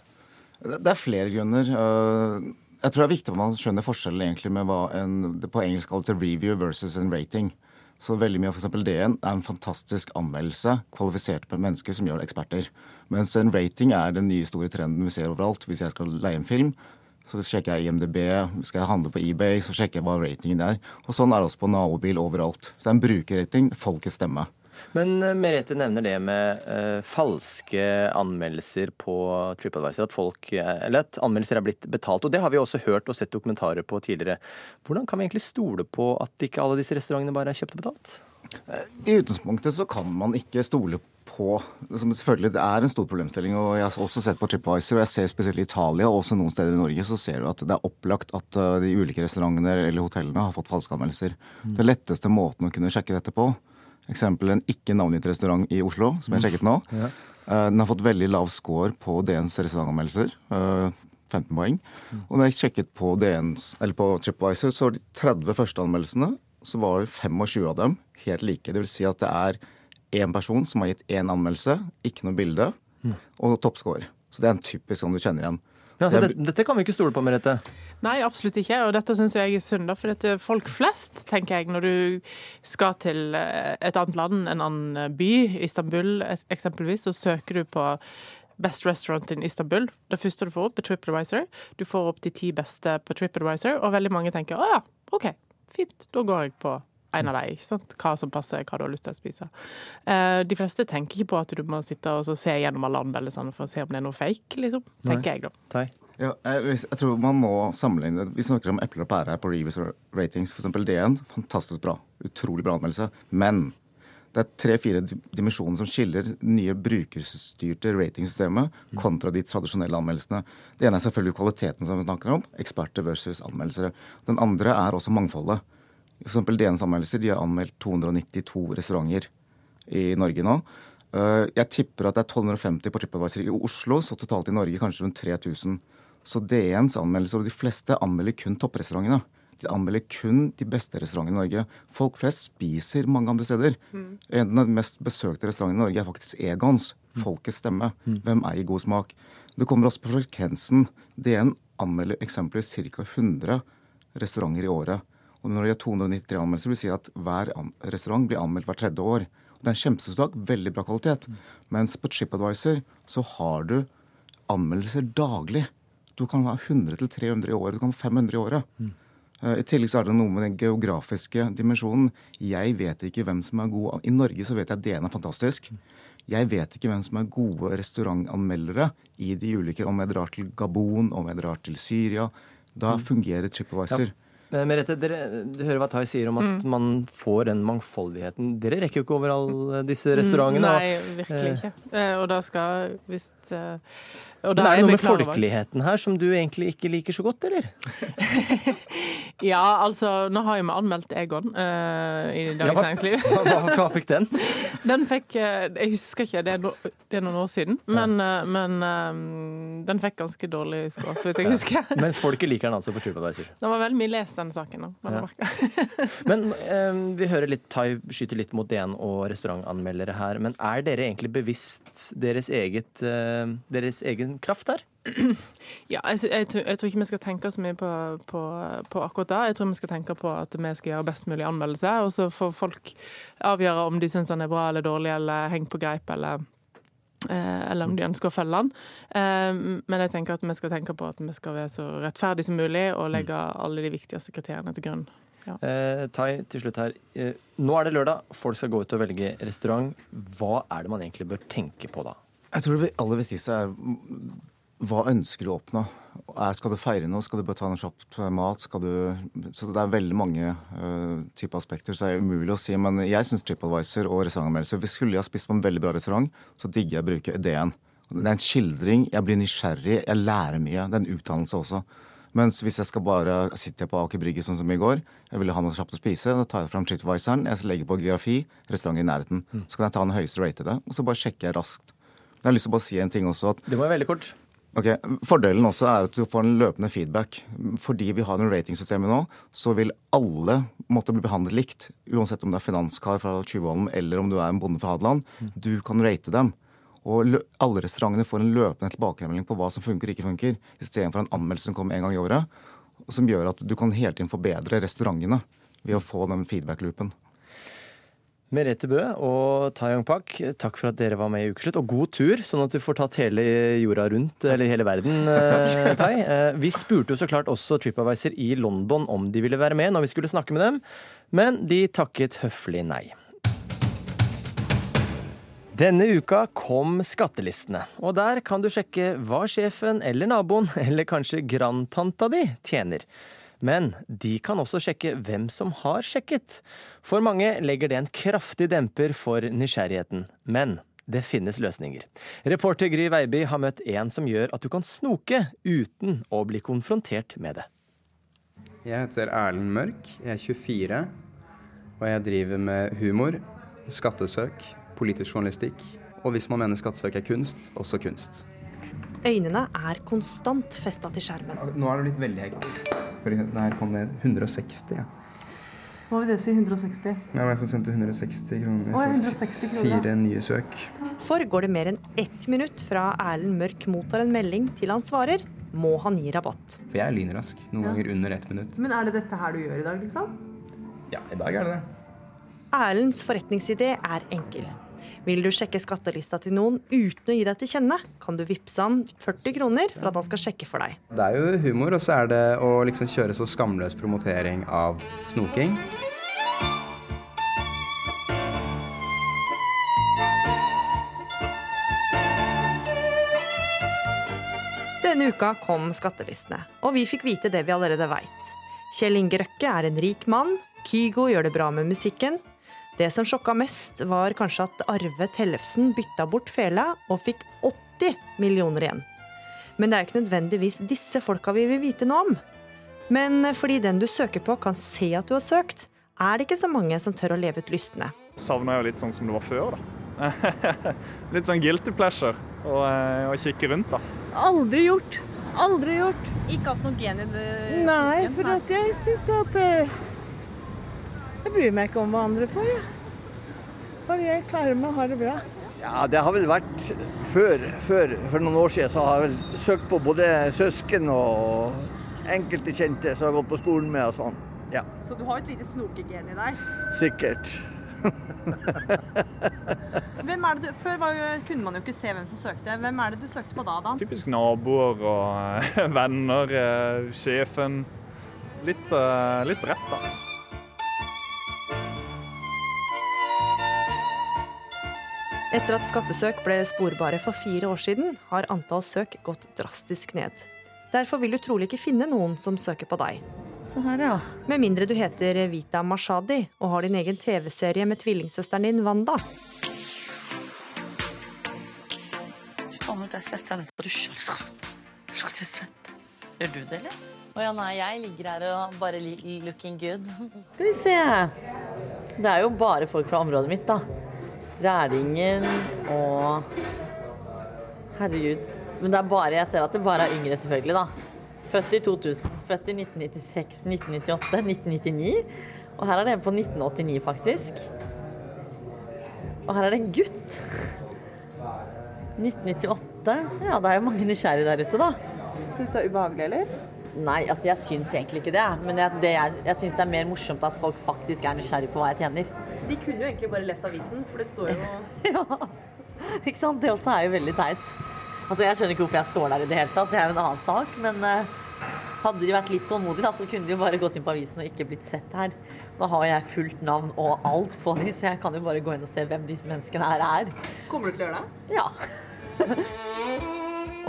Det er flere grunner. Uh, jeg tror det er viktig at man skjønner forskjellen egentlig med hva en, det på engelsk kalles review versus en rating. Så veldig mye av f.eks. DN er en fantastisk anmeldelse, kvalifisert på mennesker som gjør eksperter. Mens en rating er den nye store trenden vi ser overalt. Hvis jeg skal leie en film, så sjekker jeg IMDb. Skal jeg handle på eBay, så sjekker jeg hva ratingen er. Og sånn er det også på nabobil overalt. Så det er en brukerrating, folkets stemme. Men uh, Merete nevner det med uh, falske anmeldelser på TripAdvisor. At, folk, uh, eller at anmeldelser er blitt betalt. Og det har vi også hørt og sett dokumentarer på tidligere. Hvordan kan vi egentlig stole på at ikke alle disse restaurantene bare er kjøpt og betalt? I utgangspunktet så kan man ikke stole på som Selvfølgelig, det er en stor problemstilling. og Jeg har også sett på TripAdvisor, og jeg ser spesielt i Italia og også noen steder i Norge, så ser du at det er opplagt at de ulike restaurantene eller hotellene har fått falske anmeldelser. Mm. Den letteste måten å kunne sjekke dette på, eksempel en ikke navngitt restaurant i Oslo, som jeg sjekket nå. Ja. Den har fått veldig lav score på DNs restaurantanmeldelser. 15 poeng. Og når jeg sjekket på, DNs, eller på TripAdvisor, så var de 30 første anmeldelsene så var 25 av dem helt like. Det vil si at det er én person som har gitt én anmeldelse, ikke noe bilde, og toppscore. Så det er en typisk sånn du kjenner igjen. Ja, så det, Dette kan vi ikke stole på, Merete? Nei, absolutt ikke. Og dette syns jeg er synd. For dette er folk flest, tenker jeg, når du skal til eh, et annet land, en annen by, Istanbul eksempelvis, så søker du på Best Restaurant in Istanbul. Det første du får opp, er TripAdvisor. Du får opp de ti beste på TripAdvisor, og veldig mange tenker å ja, OK, fint, da går jeg på en av dem. ikke sant? Hva som passer, hva du har lyst til å spise. Uh, de fleste tenker ikke på at du må sitte og se gjennom alle anmeldelsene for å se om det er noe fake, liksom. Tenker jeg, da. Ja, jeg, jeg, tror man må sammenligne Vi snakker om epler og pærer her på Reviews Ratings. For eksempel DN. Fantastisk bra. Utrolig bra anmeldelse. Men det er tre-fire dimensjoner som skiller nye brukerstyrte ratingsystemet kontra de tradisjonelle anmeldelsene. Det ene er selvfølgelig kvaliteten som vi snakker om. Eksperter versus anmeldere. Den andre er også mangfoldet. Eksempel DNs anmeldelser de har anmeldt 292 restauranter i Norge nå. Eh, jeg tipper at det er 1250 på TripAdvisor i Oslo, så totalt i Norge kanskje rundt 3000. Så DNs anmeldelser, og de fleste anmelder kun topprestaurantene. De anmelder kun de beste restaurantene i Norge. Folk flest spiser mange andre steder. Mm. En av de mest besøkte restaurantene i Norge er faktisk Egons. Folkets stemme. Mm. Hvem eier god smak? Det kommer også på frekvensen. DN anmelder eksempelvis ca. 100 restauranter i året. Og når de har 293 anmeldelser, vil si at hver restaurant blir anmeldt hvert tredje år. Det er en kjempestor veldig bra kvalitet. Mens på TripAdvisor så har du anmeldelser daglig. Du kan ha 100-300 i året, du kan ha 500 i året. Mm. I tillegg så er det noe med den geografiske dimensjonen. Jeg vet ikke hvem som er god I Norge så vet jeg at DN er fantastisk. Jeg vet ikke hvem som er gode restaurantanmeldere i de ulike Om jeg drar til Gabon, om jeg drar til Syria. Da mm. fungerer TripAdvisor. Ja. Merete, dere, du hører hva Tai sier om at mm. man får den mangfoldigheten. Dere rekker jo ikke over alle disse restaurantene. Nei, virkelig ikke. Eh, og da skal visst eh, men er det noe med folkeligheten her som du egentlig ikke liker så godt, eller? ja, altså Nå har jeg anmeldt Egon uh, i Dagens Næringsliv. hva, hva, hva, fikk den? den fikk uh, Jeg husker ikke, det er, no, det er noen år siden. Men, uh, men um, den fikk ganske dårlig score, så vidt jeg husker. Mens folket liker den altså på TripAdvisor? Det var veldig mye lest, denne saken. Ja. men vi hører litt Tai skyter litt mot DN og restaurantanmeldere her. Men er dere egentlig bevisst deres eget, deres egen kraft der? Ja, jeg, jeg, jeg, tror ikke vi skal tenke så mye på, på, på, akkurat det. Jeg tror vi skal tenke på at vi skal gjøre best mulig anmeldelse, og så får folk avgjøre om de syns den er bra eller dårlig, eller henger på greip, eller, eh, eller om de ønsker å følge den. Eh, men jeg tenker at vi skal tenke på at vi skal være så rettferdige som mulig, og legge alle de viktigste kriteriene til grunn. Ja. Eh, tai, til slutt her. Eh, nå er det lørdag, folk skal gå ut og velge restaurant. Hva er det man egentlig bør tenke på da? Jeg tror det aller viktigste er hva ønsker du å oppnå? Skal du feire noe? Skal du bare ta en kjapp mat? Skal du, så det er veldig mange uh, typer aspekter, så det er umulig å si. Men jeg syns TripAdvisor og restaurantanmeldelser skulle jeg ha spist på en veldig bra restaurant, så digger jeg å bruke ideen. Det er en skildring. Jeg blir nysgjerrig. Jeg lærer mye. Det er en utdannelse også. Mens hvis jeg skal bare sitter på Aker Brygge sånn som i går, jeg ville ha noe kjapt å spise, da tar jeg fram TripAdvisoren, jeg legger på geografi, restaurant i nærheten. Så kan jeg ta den høyeste ratede, og så bare sjekker jeg raskt jeg har lyst til å bare si en ting også. At, det må være veldig kort. Ok, Fordelen også er at du får en løpende feedback. Fordi vi har en ratingsystemet nå, så vil alle måtte bli behandlet likt. Uansett om det er finanskar fra Tjuvholm eller om du er en bonde fra Hadeland. Du kan rate dem. Og alle restaurantene får en løpende tilbakemelding på hva som funker og ikke funker, istedenfor en anmeldelse som kommer en gang i året, som gjør at du kan hele tiden forbedre restaurantene ved å få den feedback-loopen. Merete Bø og Tayong Pak, takk for at dere var med i Ukeslutt. Og god tur, sånn at du får tatt hele jorda rundt, eller hele verden, eh, Tai. Eh, Vi spurte jo så klart også TripAdvisor i London om de ville være med når vi skulle snakke med dem, men de takket høflig nei. Denne uka kom skattelistene, og der kan du sjekke hva sjefen eller naboen, eller kanskje grandtanta di, tjener. Men de kan også sjekke hvem som har sjekket. For mange legger det en kraftig demper for nysgjerrigheten. Men det finnes løsninger. Reporter Gry Veiby har møtt en som gjør at du kan snoke uten å bli konfrontert med det. Jeg heter Erlend Mørk, jeg er 24, og jeg driver med humor, skattesøk, politisk journalistikk, og hvis man mener skattesøk er kunst, også kunst. Øynene er konstant festa til skjermen. Nå er det litt veldig hektisk. For eksempel, her kom det 160, ja. Hva vil det si, 160? Ja, men jeg som sendte 160 kroner for 160 kroner, fire nye søk. For går det mer enn ett minutt fra Erlend Mørk mottar en melding til han svarer, må han gi rabatt. For jeg er lynrask. Noen Ja. ganger under ett minutt. Men er det dette her du gjør i dag, liksom? Ja, i dag er det det. Erlends forretningsidé er enkel. Vil du sjekke skattelista til noen uten å gi deg til kjenne, kan du vippse han 40 kroner for at han skal sjekke for deg. Det er jo humor, og så er det å liksom kjøre så skamløs promotering av snoking. Denne uka kom skattelistene, og vi fikk vite det vi allerede veit. Kjell Inge Røkke er en rik mann, Kygo gjør det bra med musikken. Det som sjokka mest, var kanskje at Arve Tellefsen bytta bort fela og fikk 80 millioner igjen. Men det er jo ikke nødvendigvis disse folka vi vil vite noe om. Men fordi den du søker på kan se at du har søkt, er det ikke så mange som tør å leve ut lystne. Savner jo litt sånn som det var før, da. litt sånn guilty pleasure å, å kikke rundt, da. Aldri gjort. Aldri gjort. Ikke hatt noe gen i det? Nei, for at jeg syns at eh, Jeg bryr meg ikke om hva andre får, jeg. Bare jeg klarer meg og har det bra. Ja, det har vel vært før, før For noen år siden så har jeg vel søkt på både søsken og enkelte kjente som har gått på skolen med og sånn. Ja, Så du har et lite snokegen i deg? sikkert. Hvem er det du, før var jo, kunne man jo ikke se hvem som søkte. Hvem er det du søkte på da, Dan? Typisk naboer og venner, eh, sjefen. Litt, eh, litt bredt, da. Etter at skattesøk ble sporbare for fire år siden, har antall søk gått drastisk ned. Derfor vil du trolig ikke finne noen som søker på deg. Så her, ja. Med mindre du heter Vita Mashadi og har din egen TV-serie med tvillingsøsteren din Wanda. Gjør du det, eller? Å ja, nei, jeg ligger her og bare looking good. Skal vi se. Det er jo bare folk fra området mitt, da. Ræringen og Herregud. Men det er bare, jeg ser at det bare er yngre, selvfølgelig, da. Født i 2000, født i 1996, 1998, 1999. Og her er det en på 1989, faktisk. Og her er det en gutt. 1998. Ja, det er jo mange nysgjerrige der ute, da. Syns du det er ubehagelig, eller? Nei, altså jeg syns egentlig ikke det. Men jeg, det jeg, jeg syns det er mer morsomt at folk faktisk er nysgjerrig på hva jeg tjener. De kunne jo egentlig bare lest avisen, for det står jo Ja. Ikke sant? Det også er jo veldig teit. Altså Jeg skjønner ikke hvorfor jeg står der i det hele tatt, det er jo en annen sak. Men uh, hadde de vært litt tålmodige, da, så kunne de jo bare gått inn på avisen og ikke blitt sett her. Nå har jeg fullt navn og alt på dem, så jeg kan jo bare gå inn og se hvem disse menneskene her er. Kommer du til å gjøre det? Ja.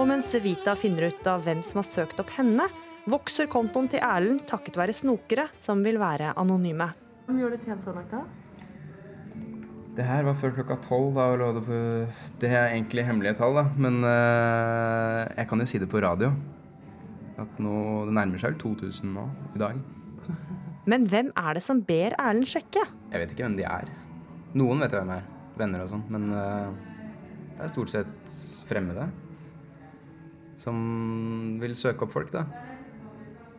Og mens Vita finner ut av hvem som har søkt opp henne, vokser kontoen til Erlend takket være snokere som vil være anonyme. Hvor mye har du tjent så langt, da? Det her var før klokka tolv. da, og lå det på- Det er egentlig hemmelige tall, da. Men uh, jeg kan jo si det på radio. At nå, det nærmer seg vel 2000 nå i dag. Men hvem er det som ber Erlend sjekke? Jeg vet ikke hvem de er. Noen vet jeg hvem er. Venner og sånn. Men uh, det er stort sett fremmede. Som vil søke opp folk, da.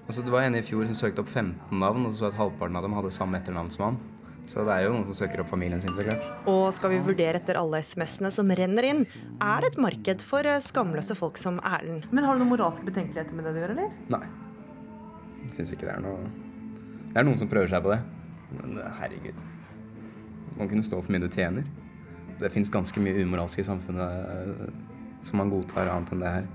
Og så Det var en i fjor som søkte opp 15 navn, og så så at halvparten av dem hadde samme etternavn som han. Så det er jo noen som søker opp familien sin, så klart. Og skal vi vurdere etter alle SMS-ene som renner inn, er det et marked for eh, skamløse folk som Erlend. Men har du noen moralske betenkeligheter med det du gjør, eller? Nei. Syns ikke det er noe Det er noen som prøver seg på det. Men eh, herregud. Man kunne stå for mye du tjener. Det fins ganske mye umoralsk i samfunnet eh, som man godtar annet enn det her.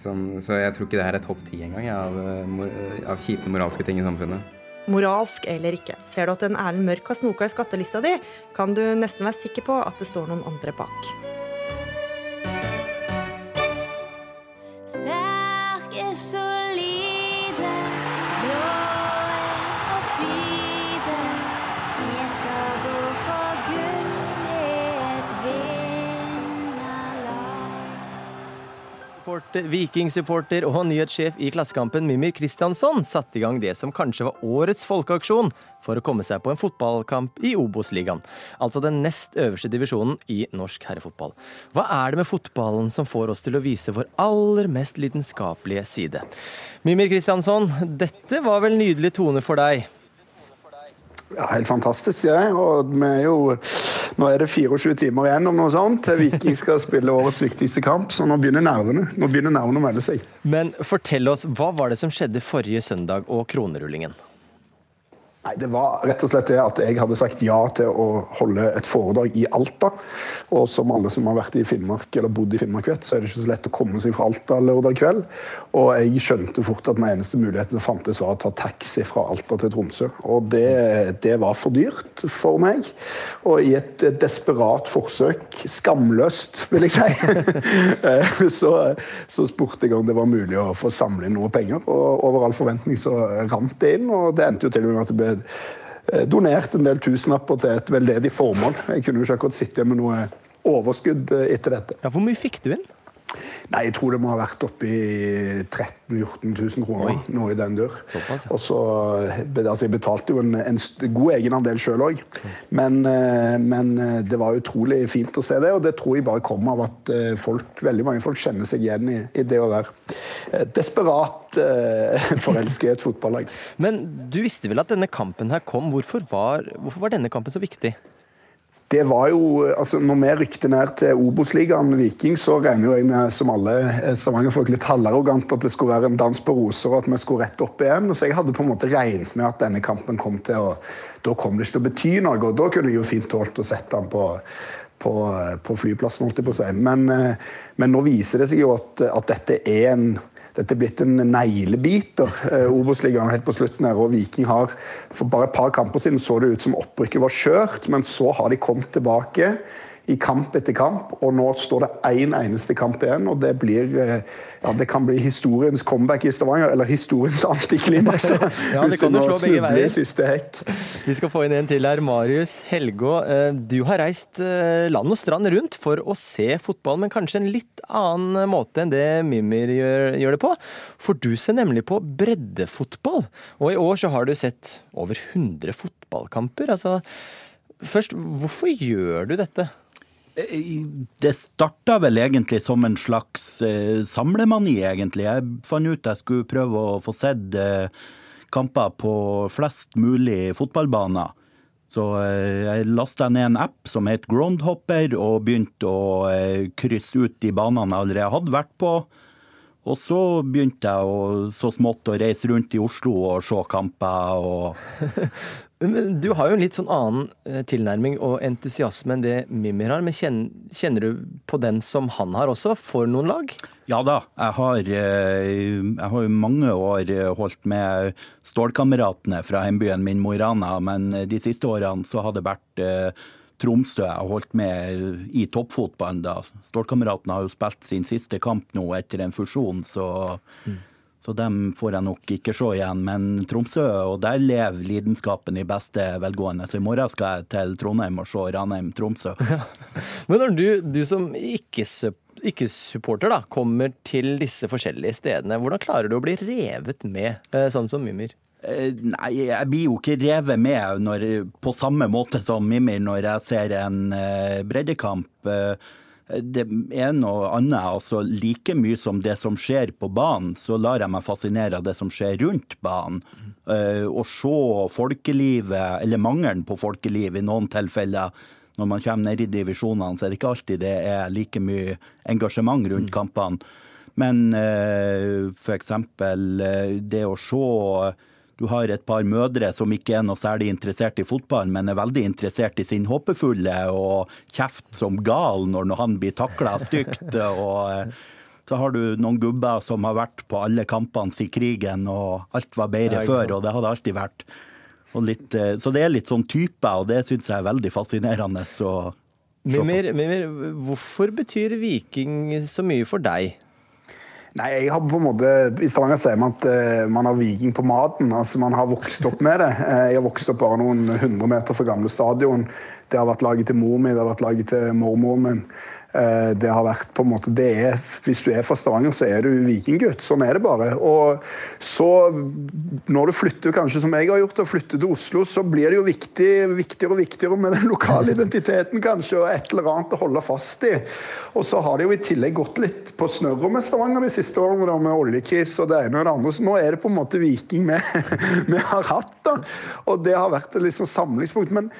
Som, så jeg tror ikke det her er topp ti engang av, eh, av kjipe moralske ting i samfunnet. Moralsk eller ikke, ser du at en Erlend Mørk har snoka i skattelista di, kan du nesten være sikker på at det står noen andre bak. Supporter- Viking-supporter og nyhetssjef i Klassekampen Mimir Kristiansson satte i gang det som kanskje var årets folkeaksjon for å komme seg på en fotballkamp i Obos-ligaen. Altså den nest øverste divisjonen i norsk herrefotball. Hva er det med fotballen som får oss til å vise vår aller mest lidenskapelige side? Mimir Kristiansson, dette var vel nydelig tone for deg? Ja, helt fantastisk, det. Og vi er jo Nå er det 24 timer igjen om noe sånt til Viking skal spille årets viktigste kamp, så nå begynner nervene Nå begynner nervene å melde seg. Men fortell oss, hva var det som skjedde forrige søndag og kronerullingen? Nei, Det var rett og slett det at jeg hadde sagt ja til å holde et foredrag i Alta. Og som alle som har vært i Finnmark eller bodd i Finnmark vet, så er det ikke så lett å komme seg fra Alta lørdag kveld. Og jeg skjønte fort at den eneste muligheten som fantes var å ta taxi fra Alta til Tromsø. Og det, det var for dyrt for meg. Og i et desperat forsøk, skamløst vil jeg si, så, så spurte jeg om det var mulig å få samle inn noe penger. Og over all forventning så rant det inn, og det endte jo til og med at det ble eh, donert en del tusenlapper til et veldedig formål. Jeg kunne jo ikke akkurat sitte med noe overskudd eh, etter dette. Ja, Hvor mye fikk du inn? Nei, Jeg tror det må ha vært oppi 13 000-14 000 kroner. Noe i den dør. Og så, altså Jeg betalte jo en, en god egenandel sjøl òg. Men, eh, men eh, det var utrolig fint å se det, og det tror jeg bare kommer av at eh, folk, veldig mange folk kjenner seg igjen i, i det å være desperat forelsket i et fotballag. Men du visste vel at denne kampen her kom. Hvorfor var, hvorfor var denne kampen så viktig? Det var jo, altså Når vi rykte ned til Obos-ligaen Viking, så regner jeg med som alle eh, Stavanger-folk litt halvarrogant at det skulle være en dans på roser og at vi skulle rett opp igjen. Så jeg hadde på en måte regnet med at denne kampen kom til å Da kom det ikke til å bety noe, og da kunne jeg jo fint tålt å sette den på, på, på flyplassen, holdt jeg på å si. Men, eh, men nå viser det seg jo at, at dette er en dette er blitt en neglebiter, eh, Obos-ligaen helt på slutten her. Og Viking har For bare et par kamper siden så det ut som opprykket var skjørt, men så har de kommet tilbake i kamp etter kamp, og nå står det én en eneste kamp igjen. og Det blir, eh, ja, det kan bli historiens comeback i Stavanger, eller historiens antiklimaks. Ja, det kan jo slå begge veier. siste hekk. Vi skal få inn en til her. Marius Helgå, eh, du har reist eh, land og strand rundt for å se fotball, men kanskje en litt annen måte enn det Mimir gjør, gjør det på. For du ser nemlig på breddefotball, og i år så har du sett over 100 fotballkamper. Altså, først, hvorfor gjør du dette? Det starta vel egentlig som en slags eh, samlemani, egentlig. Jeg fant ut jeg skulle prøve å få sett eh, kamper på flest mulig fotballbaner. Så eh, jeg lasta ned en app som het Groundhopper, og begynte å eh, krysse ut de banene jeg allerede hadde vært på. Og så begynte jeg å, så smått å reise rundt i Oslo og se kamper. og Men Du har jo en litt sånn annen eh, tilnærming og entusiasme enn det Mimir har. Men kjenner, du på den som han har også, for noen lag? Ja da, jeg har, eh, jeg har mange år eh, holdt med Stålkameratene fra hjembyen min Mo i Rana, men de siste årene så har det vært Tromsø jeg har holdt med i toppfotballen. da. Stålkameratene har jo spilt sin siste kamp nå etter en fusjon, så, så dem får jeg nok ikke se igjen. Men Tromsø, og der lever lidenskapen i beste velgående. Så i morgen skal jeg til Trondheim og se Ranheim-Tromsø. Men når du, du som ikke-sup- ikke-supporter da, kommer til disse forskjellige stedene, hvordan klarer du å bli revet med, eh, sånn som Mimir? Eh, Nei, jeg blir jo ikke revet med når, på samme måte som Mimir når jeg ser en eh, breddekamp. Eh, det er noe annet. altså Like mye som det som skjer på banen, så lar jeg meg fascinere av det som skjer rundt banen. Eh, Å se folkelivet, eller mangelen på folkeliv i noen tilfeller. Når man kommer ned i divisjonene, så er det ikke alltid det er like mye engasjement rundt kampene. Men uh, for eksempel eh, det å se du har et par mødre som ikke er noe særlig interessert i fotball, men er veldig interessert i sin håpefulle og kjeft som gal når han blir takla stygt. og eh, så har du noen gubber som har vært på alle kampene siden krigen, og alt var bedre Ja, før, og det hadde alltid vært. Og litt, eh, så det er litt sånn type, og det syns jeg er veldig fascinerende. å se på. Mimir, Mimir, hvorfor betyr Viking så mye for deg? Nei, jeg har på en måte, I Stavanger sier man at uh, man har viking på maten. altså Man har vokst opp med det. Uh, jeg har vokst opp bare noen hundre meter fra gamle stadion. Det har vært laget til mor mi, det har vært laget til mormoren min. Eh, det har vært på en måte, det er, Hvis du er fra Stavanger, så er du vikinggutt. Sånn er det bare. Og så, når du flytter kanskje som jeg har gjort, og flytter til Oslo, så blir det jo viktig, viktigere og viktigere med den lokale identiteten kanskje, og et eller annet å holde fast i. Og så har det jo i tillegg gått litt på snørra med Stavanger de siste årene, med oljekris og det ene og det andre. Så nå er det på en måte Viking vi, vi har hatt, da. Og det har vært et liksom samlingspunkt. men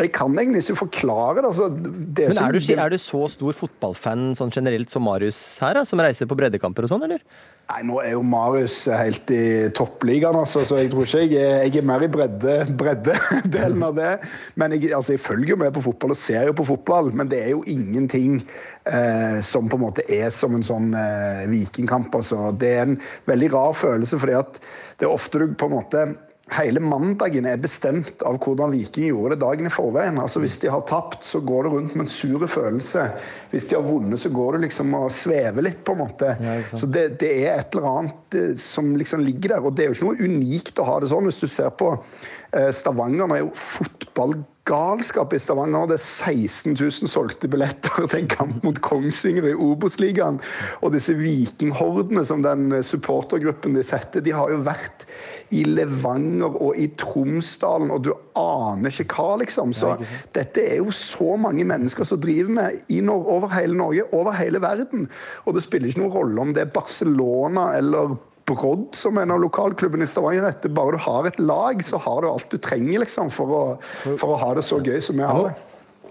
jeg kan egentlig ikke forklare det. Altså, det Men er du, er du så stor fotballfan sånn generelt som Marius her, da, som reiser på breddekamper og sånn, eller? Nei, nå er jo Marius helt i toppligaen, altså, så jeg tror ikke jeg er, jeg er mer i bredde- breddedelen av det. Men jeg, altså, jeg følger jo med på fotball og ser jo på fotball, men det er jo ingenting eh, som på en måte er som en sånn eh, vikingkamp. Altså. Det er en veldig rar følelse, fordi at det er ofte du på en måte Hele mandagen er bestemt av hvordan Viking gjorde det dagen i forveien. Altså Hvis de har tapt, så går det rundt med en sur følelse. Hvis de har vunnet, så går det liksom og svever litt, på en måte. så det, det er et eller annet eh, som liksom ligger der. Og det er jo ikke noe unikt å ha det sånn. Hvis du ser på eh, Stavanger, nå er jo fotballgalskap i Stavanger. Det er 16 000 solgte billetter til en kamp mot Kongsvinger i Obos-ligaen. Og disse vikinghordene som den eh, supportergruppen de setter, de har jo vært i Levanger og i Tromsdalen, og du aner ikke hva, liksom. Så dette er jo så mange mennesker som driver med over hele Norge, over hele verden. Og det spiller ikke noen rolle om det er Barcelona eller Brodd, som en av lokalklubbene i Stavanger heter. Bare du har et lag, så har du alt du trenger liksom, for, å, for å ha det så gøy som vi har det.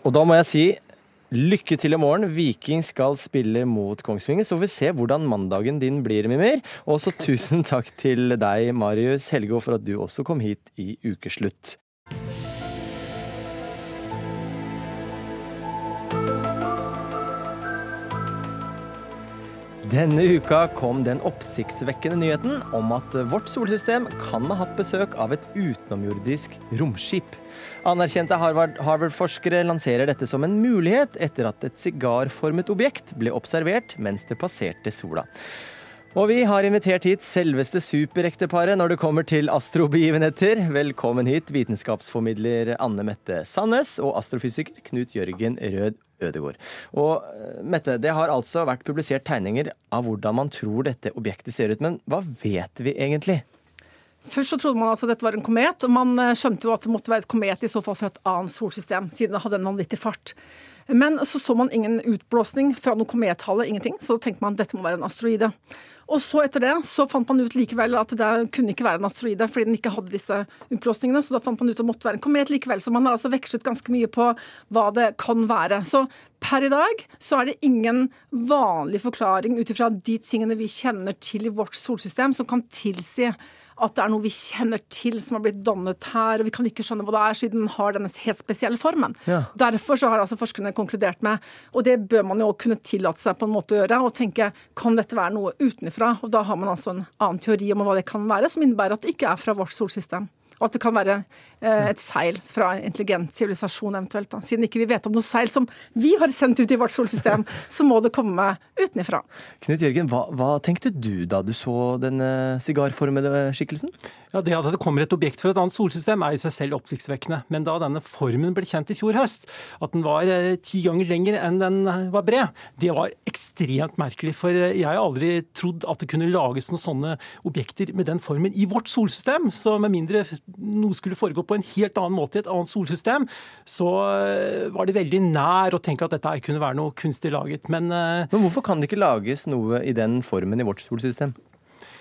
Og da må jeg si lykke til i morgen. Viking skal spille mot Kongsvinger, så får vi se hvordan mandagen din blir, Mimir. Og så tusen takk til deg, Marius Helgå, for at du også kom hit i ukeslutt. Denne uka kom den oppsiktsvekkende nyheten om at vårt solsystem kan ha hatt besøk av et utenomjordisk romskip. Anerkjente Harvard- Harvard-forskere lanserer dette som en mulighet etter at et sigarformet objekt ble observert mens det passerte sola. Og vi har invitert hit selveste superekteparet når det kommer til astrobegivenheter. Velkommen hit, vitenskapsformidler Anne Mette Sandnes og astrofysiker Knut Jørgen Rød Ødegård. Og eh, Mette, det har altså vært publisert tegninger av hvordan man tror dette objektet ser ut, men hva vet vi egentlig? Først så trodde man altså at dette var en komet, og man eh, skjønte jo at det måtte være et komet i så fall fra et annet solsystem, siden det hadde en vanvittig fart. Men så så man ingen utblåsning fra noe komethale, ingenting, så tenkte man dette må være en asteroide. Og så etter det så fant man ut likevel at det kunne ikke være en asteroide, fordi den ikke hadde disse utblåsningene, så da fant man ut at det måtte være en komet likevel. Så man har altså vekslet ganske mye på hva det kan være. Så per i dag så er det ingen vanlig forklaring ut ifra de tingene vi kjenner til i vårt solsystem, som kan tilsi at det er noe vi kjenner til som har blitt dannet her, og vi kan ikke skjønne hva det er, siden den har denne helt spesielle formen. Ja. Derfor så har altså forskerne konkludert med, og det bør man jo kunne tillate seg på en måte å gjøre, og tenke kan dette være noe utenfra? Og da har man altså en annen teori om hva det kan være, som innebærer at det ikke er fra vårt solsystem. Og at det kan være eh, et seil fra en intelligent sivilisasjon eventuelt. Da. Siden ikke vi vet om noe seil som vi har sendt ut i vårt solsystem, så må det komme utenfra. Knut Jørgen, hva, hva tenkte du da du så denne sigarformede skikkelsen? Ja, Det at det kommer et objekt fra et annet solsystem er i seg selv oppsiktsvekkende. Men da denne formen ble kjent i fjor høst, at den var eh, ti ganger lenger enn den eh, var bred, det var ekstremt merkelig. For eh, jeg har aldri trodd at det kunne lages noen sånne objekter med den formen i vårt solsystem. Så med mindre noe skulle foregå på en helt annen måte i et annet solsystem, så eh, var det veldig nær å tenke at dette kunne være noe kunstig laget. Men, eh, Men hvorfor kan det ikke lages noe i den formen i vårt solsystem?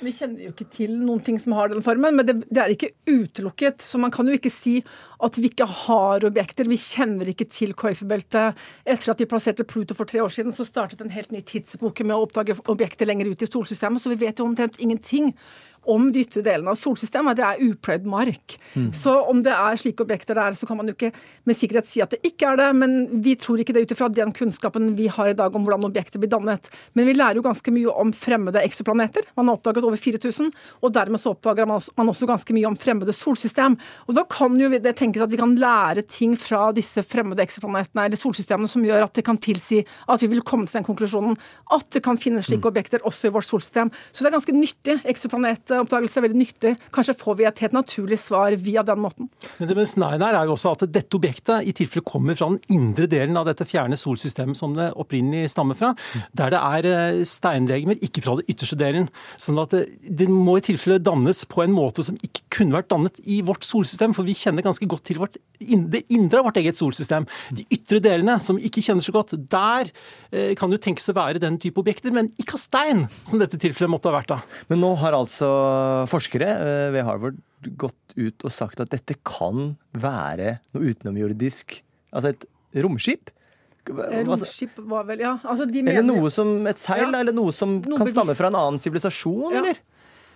Vi kjenner jo ikke til noen ting som har den formen, men det, det er ikke utelukket. Så man kan jo ikke si at vi ikke har objekter. Vi kjenner ikke til Kuiper-beltet. Etter at de plasserte Pluto for tre år siden, så startet en helt ny tidsepoke med å oppdage objekter lenger ut i solsystemet, så vi vet jo omtrent ingenting om de ytre delene av solsystemet. Det er upløyd mark. Mm. Så om det er slike objekter der, så kan man jo ikke med sikkerhet si at det ikke er det. Men vi tror ikke det ut ifra den kunnskapen vi har i dag om hvordan objekter blir dannet. Men vi lærer jo ganske mye om fremmede eksoplaneter. Man har oppdaget over 4000, og dermed så oppdager man også, ganske mye om fremmede solsystem. Og da kan jo det tenkes at vi kan lære ting fra disse fremmede eksoplanetene eller solsystemene som gjør at det kan tilsi at vi vil komme til den konklusjonen at det kan finnes slike objekter også i vårt solsystem. Så det er ganske nyttig. Eksoplanetoppdagelse er veldig nyttig. Kanskje får vi et helt naturlig svar via den måten. Men det mest nærme her er jo også at dette objektet i tilfelle kommer fra den indre delen av dette fjerne solsystemet som det opprinnelig stammer fra, der det er steinregimer steinlegemer, ikke fra den ytterste delen. Sånn at det, det må i tilfelle dannes på en måte som ikke kunne vært dannet i vårt solsystem, for vi kjenner ganske godt til vårt, det indre av vårt eget solsystem. De ytre delene, som vi ikke kjenner så godt, der eh, kan jo tenkes å være den type objekter, men ikke av stein, som dette tilfellet måtte ha vært da. Men nå har altså forskere eh, ved Harvard gått ut og sagt at dette kan være noe utenomjordisk. Altså et romskip. Romskip var vel Ja, altså de Eller noe som et seil, Ja. eller noe som Noe kan stamme fra en annen sivilisasjon, Ja. eller?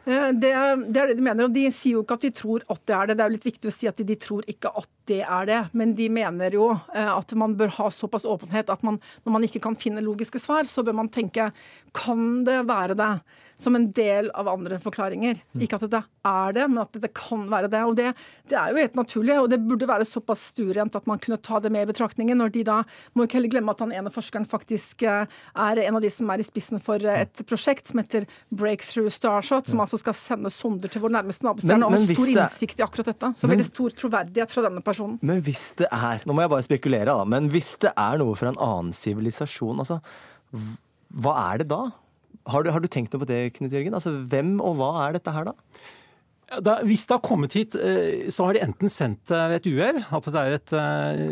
Eh, Det, det er det de mener, og de sier jo ikke at de tror at det er det. Det er jo litt viktig å si at de, de tror ikke at det er det, men de mener jo eh, at man bør ha såpass åpenhet at man, når man ikke kan finne logiske svar, så bør man tenke kan det være det? Som en del av andre forklaringer. Ikke at det er det, men at det kan være det. Og det, det er jo helt naturlig, og det burde være såpass stuerent at man kunne ta det med i betraktningen. når de da, Må ikke heller glemme at han ene forskeren faktisk eh, er en av de som er i spissen for eh, et prosjekt som heter Breakthrough Starshot, som altså skal sende sonder til vår nærmeste nabostjerne, og har stor innsikt i akkurat dette. Så veldig stor troverdighet fra denne personen. Men hvis det er Nå må jeg bare spekulere, da. Men hvis det er noe fra en annen sivilisasjon, altså Hva er det da? Har du, har du tenkt noe på det, Knut Jørgen? Altså, Hvem og hva er dette her, da? Da, hvis det har kommet hit, eh, så har de enten sendt det ved et uhell, at det er et eh,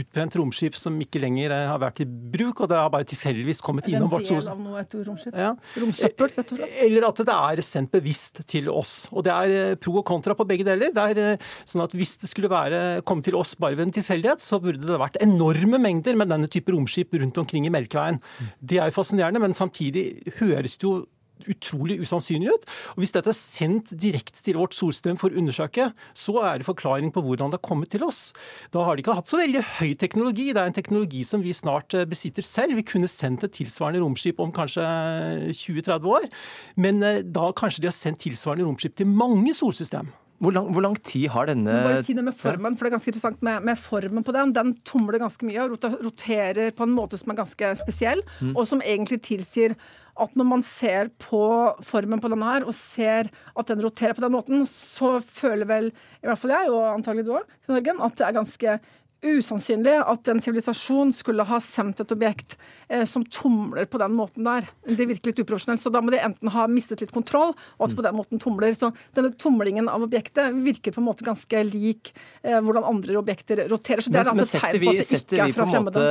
utbrent romskip som ikke lenger eh, har vært i bruk, og det har bare tilfeldigvis kommet det innom vårt solsystem. Ja. Romsøppel, rett og? Eller at det er sendt bevisst til oss. Og det er eh, pro og kontra på begge deler. Det er eh, sånn at Hvis det skulle være komme til oss bare ved en tilfeldighet, så burde det vært enorme mengder med denne type romskip rundt omkring i Melkeveien. Det er jo fascinerende, men samtidig høres det jo utrolig usannsynlig ut. Og Hvis dette er sendt direkte til vårt solsystem for å undersøke, så er det forklaring på hvordan det har kommet til oss. Da har de ikke hatt så veldig høy teknologi. Det er en teknologi som vi snart eh, besitter selv. Vi kunne sendt et tilsvarende romskip om kanskje 20-30 år, men eh, da kanskje de har sendt tilsvarende romskip til mange solsystem. Hvor lang, hvor lang tid har denne bare si noe med formen, for det er ganske interessant med, med formen på den. Den tumler ganske mye og roterer på en måte som er ganske spesiell, Mm. og som egentlig tilsier at når man ser på formen på denne her, og ser at den roterer på den måten, så føler vel i hvert fall jeg, og antagelig du òg, at det er ganske usannsynlig at en sivilisasjon skulle ha sendt et objekt eh, som tumler på den måten der. Det virker litt uprofesjonelt. Så da må de enten ha mistet litt kontroll, og at på den måten tumler. Så denne tumlingen av objektet virker på en måte ganske lik eh, hvordan andre objekter roterer. Så det er Men- men altså et setter tegn på at det ikke er fra fremmede.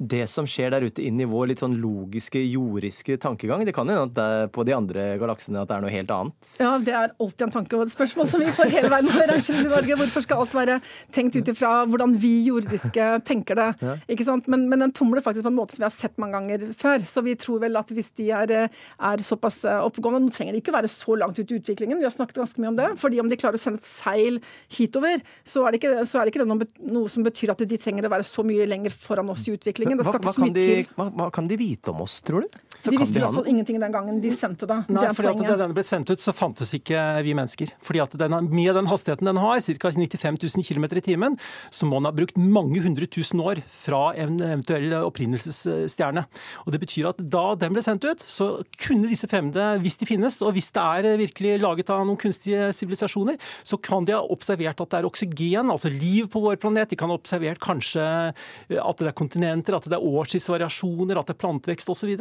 Det som skjer der ute, inn i vår litt sånn logiske, jordiske tankegang? Det kan hende at det er på de andre galaksene at det er noe helt annet. Ja, det er alltid en tanke og et spørsmål som vi får hele verden når vi reiser rundt i Norge. Hvorfor skal alt være tenkt ut ifra hvordan vi jordiske tenker det? Ja. Ikke sant? Men, men den tumler faktisk på en måte som vi har sett mange ganger før. Så vi tror vel at hvis de er, er såpass oppegående Nå trenger de ikke være så langt ut i utviklingen, vi har snakket ganske mye om det. fordi om de klarer å sende et seil hitover, så er det ikke, så er det ikke det noe, noe som betyr at de trenger å være så mye lenger foran oss i utviklingen. Det Hva, skal hva, ikke så kan mye de, til. hva, hva kan de vite om oss, tror du? Så De kan visste i hvert fall ingenting den gangen de sendte det. Nei, det fordi at. Da denne ble sendt ut, så fantes ikke vi mennesker. Fordi at den, Med den hastigheten den har, ca. 95 000 km i timen, så må den ha brukt mange hundre tusen år fra en eventuell opprinnelsesstjerne. Og Det betyr at da den ble sendt ut, så kunne disse fremmede, hvis de finnes, og hvis det er virkelig laget av noen kunstige sivilisasjoner, så kan de ha observert at det er oksygen, altså liv på vår planet. De kan ha observert kanskje at det er kontinenter, at det er årstidsvariasjoner, at det er plantevekst osv.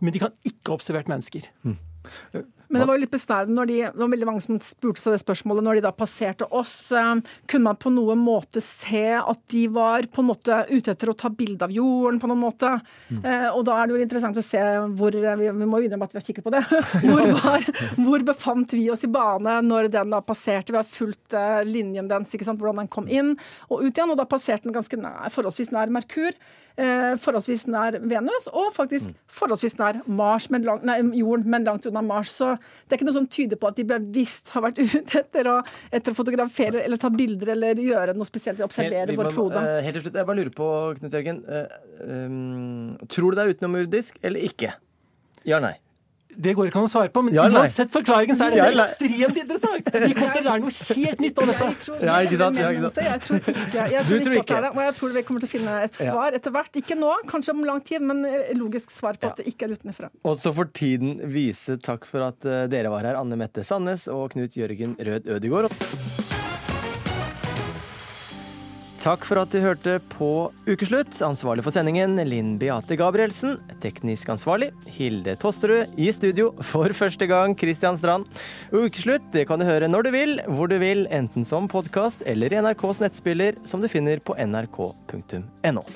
Men de kan ikke ha observert mennesker. Men det var jo litt besnærende når de, det var veldig mange som spurte seg det spørsmålet når de da passerte oss. eh, Kunne man på noen måte se at de var på en måte ute etter å ta bilde av jorden på noen måte? Eh, og da er det jo interessant å se hvor eh, Vi, vi må jo innrømme at vi har kikket på det. Hvor, var, hvor befant vi oss i bane når den da passerte? Vi har fulgt linjen dens, ikke sant? hvordan den kom inn og ut igjen. Og da passerte den ganske nær, forholdsvis nær Merkur. Eh, forholdsvis nær Venus, og faktisk forholdsvis nær Mars, men lang, nei, jorden, men langt unna Mars. Så det er ikke noe som tyder på at de bevisst har vært ute etter å, etter å fotografere eller ta bilder eller gjøre noe spesielt, observere vår klode. eh, Helt til slutt, jeg bare lurer på, Knut Jørgen. Uh, um, tror du det er utenomjordisk eller ikke? Ja eller nei? Det går ikke an å svare på, men Ja uansett forklaringen så er Ja dette ekstremt interessant! Vi kommer til å lære noe helt nytt av dette. Ja, ikke sant? Ja, ikke sant? Jeg tror ikke, jeg tror ikke det ikke? det. Og jeg tror vi kommer til å finne et svar etter hvert. Ikke nå, kanskje om lang tid, men eh, logisk svar på at det ikke er utenfra. Og så får tiden vise. Takk for at eh, dere var her, Anne Mette Sandnes og Knut Jørgen Rød Ødegård. Takk for at du hørte på Ukeslutt. Ansvarlig for sendingen Linn Beate Gabrielsen. Teknisk ansvarlig Hilde Tosterud. I studio for første gang Kristian Strand. Ukeslutt det kan du høre når du vil, hvor du vil, enten som podkast eller i NRKs nettspiller, som du finner på nrk.no.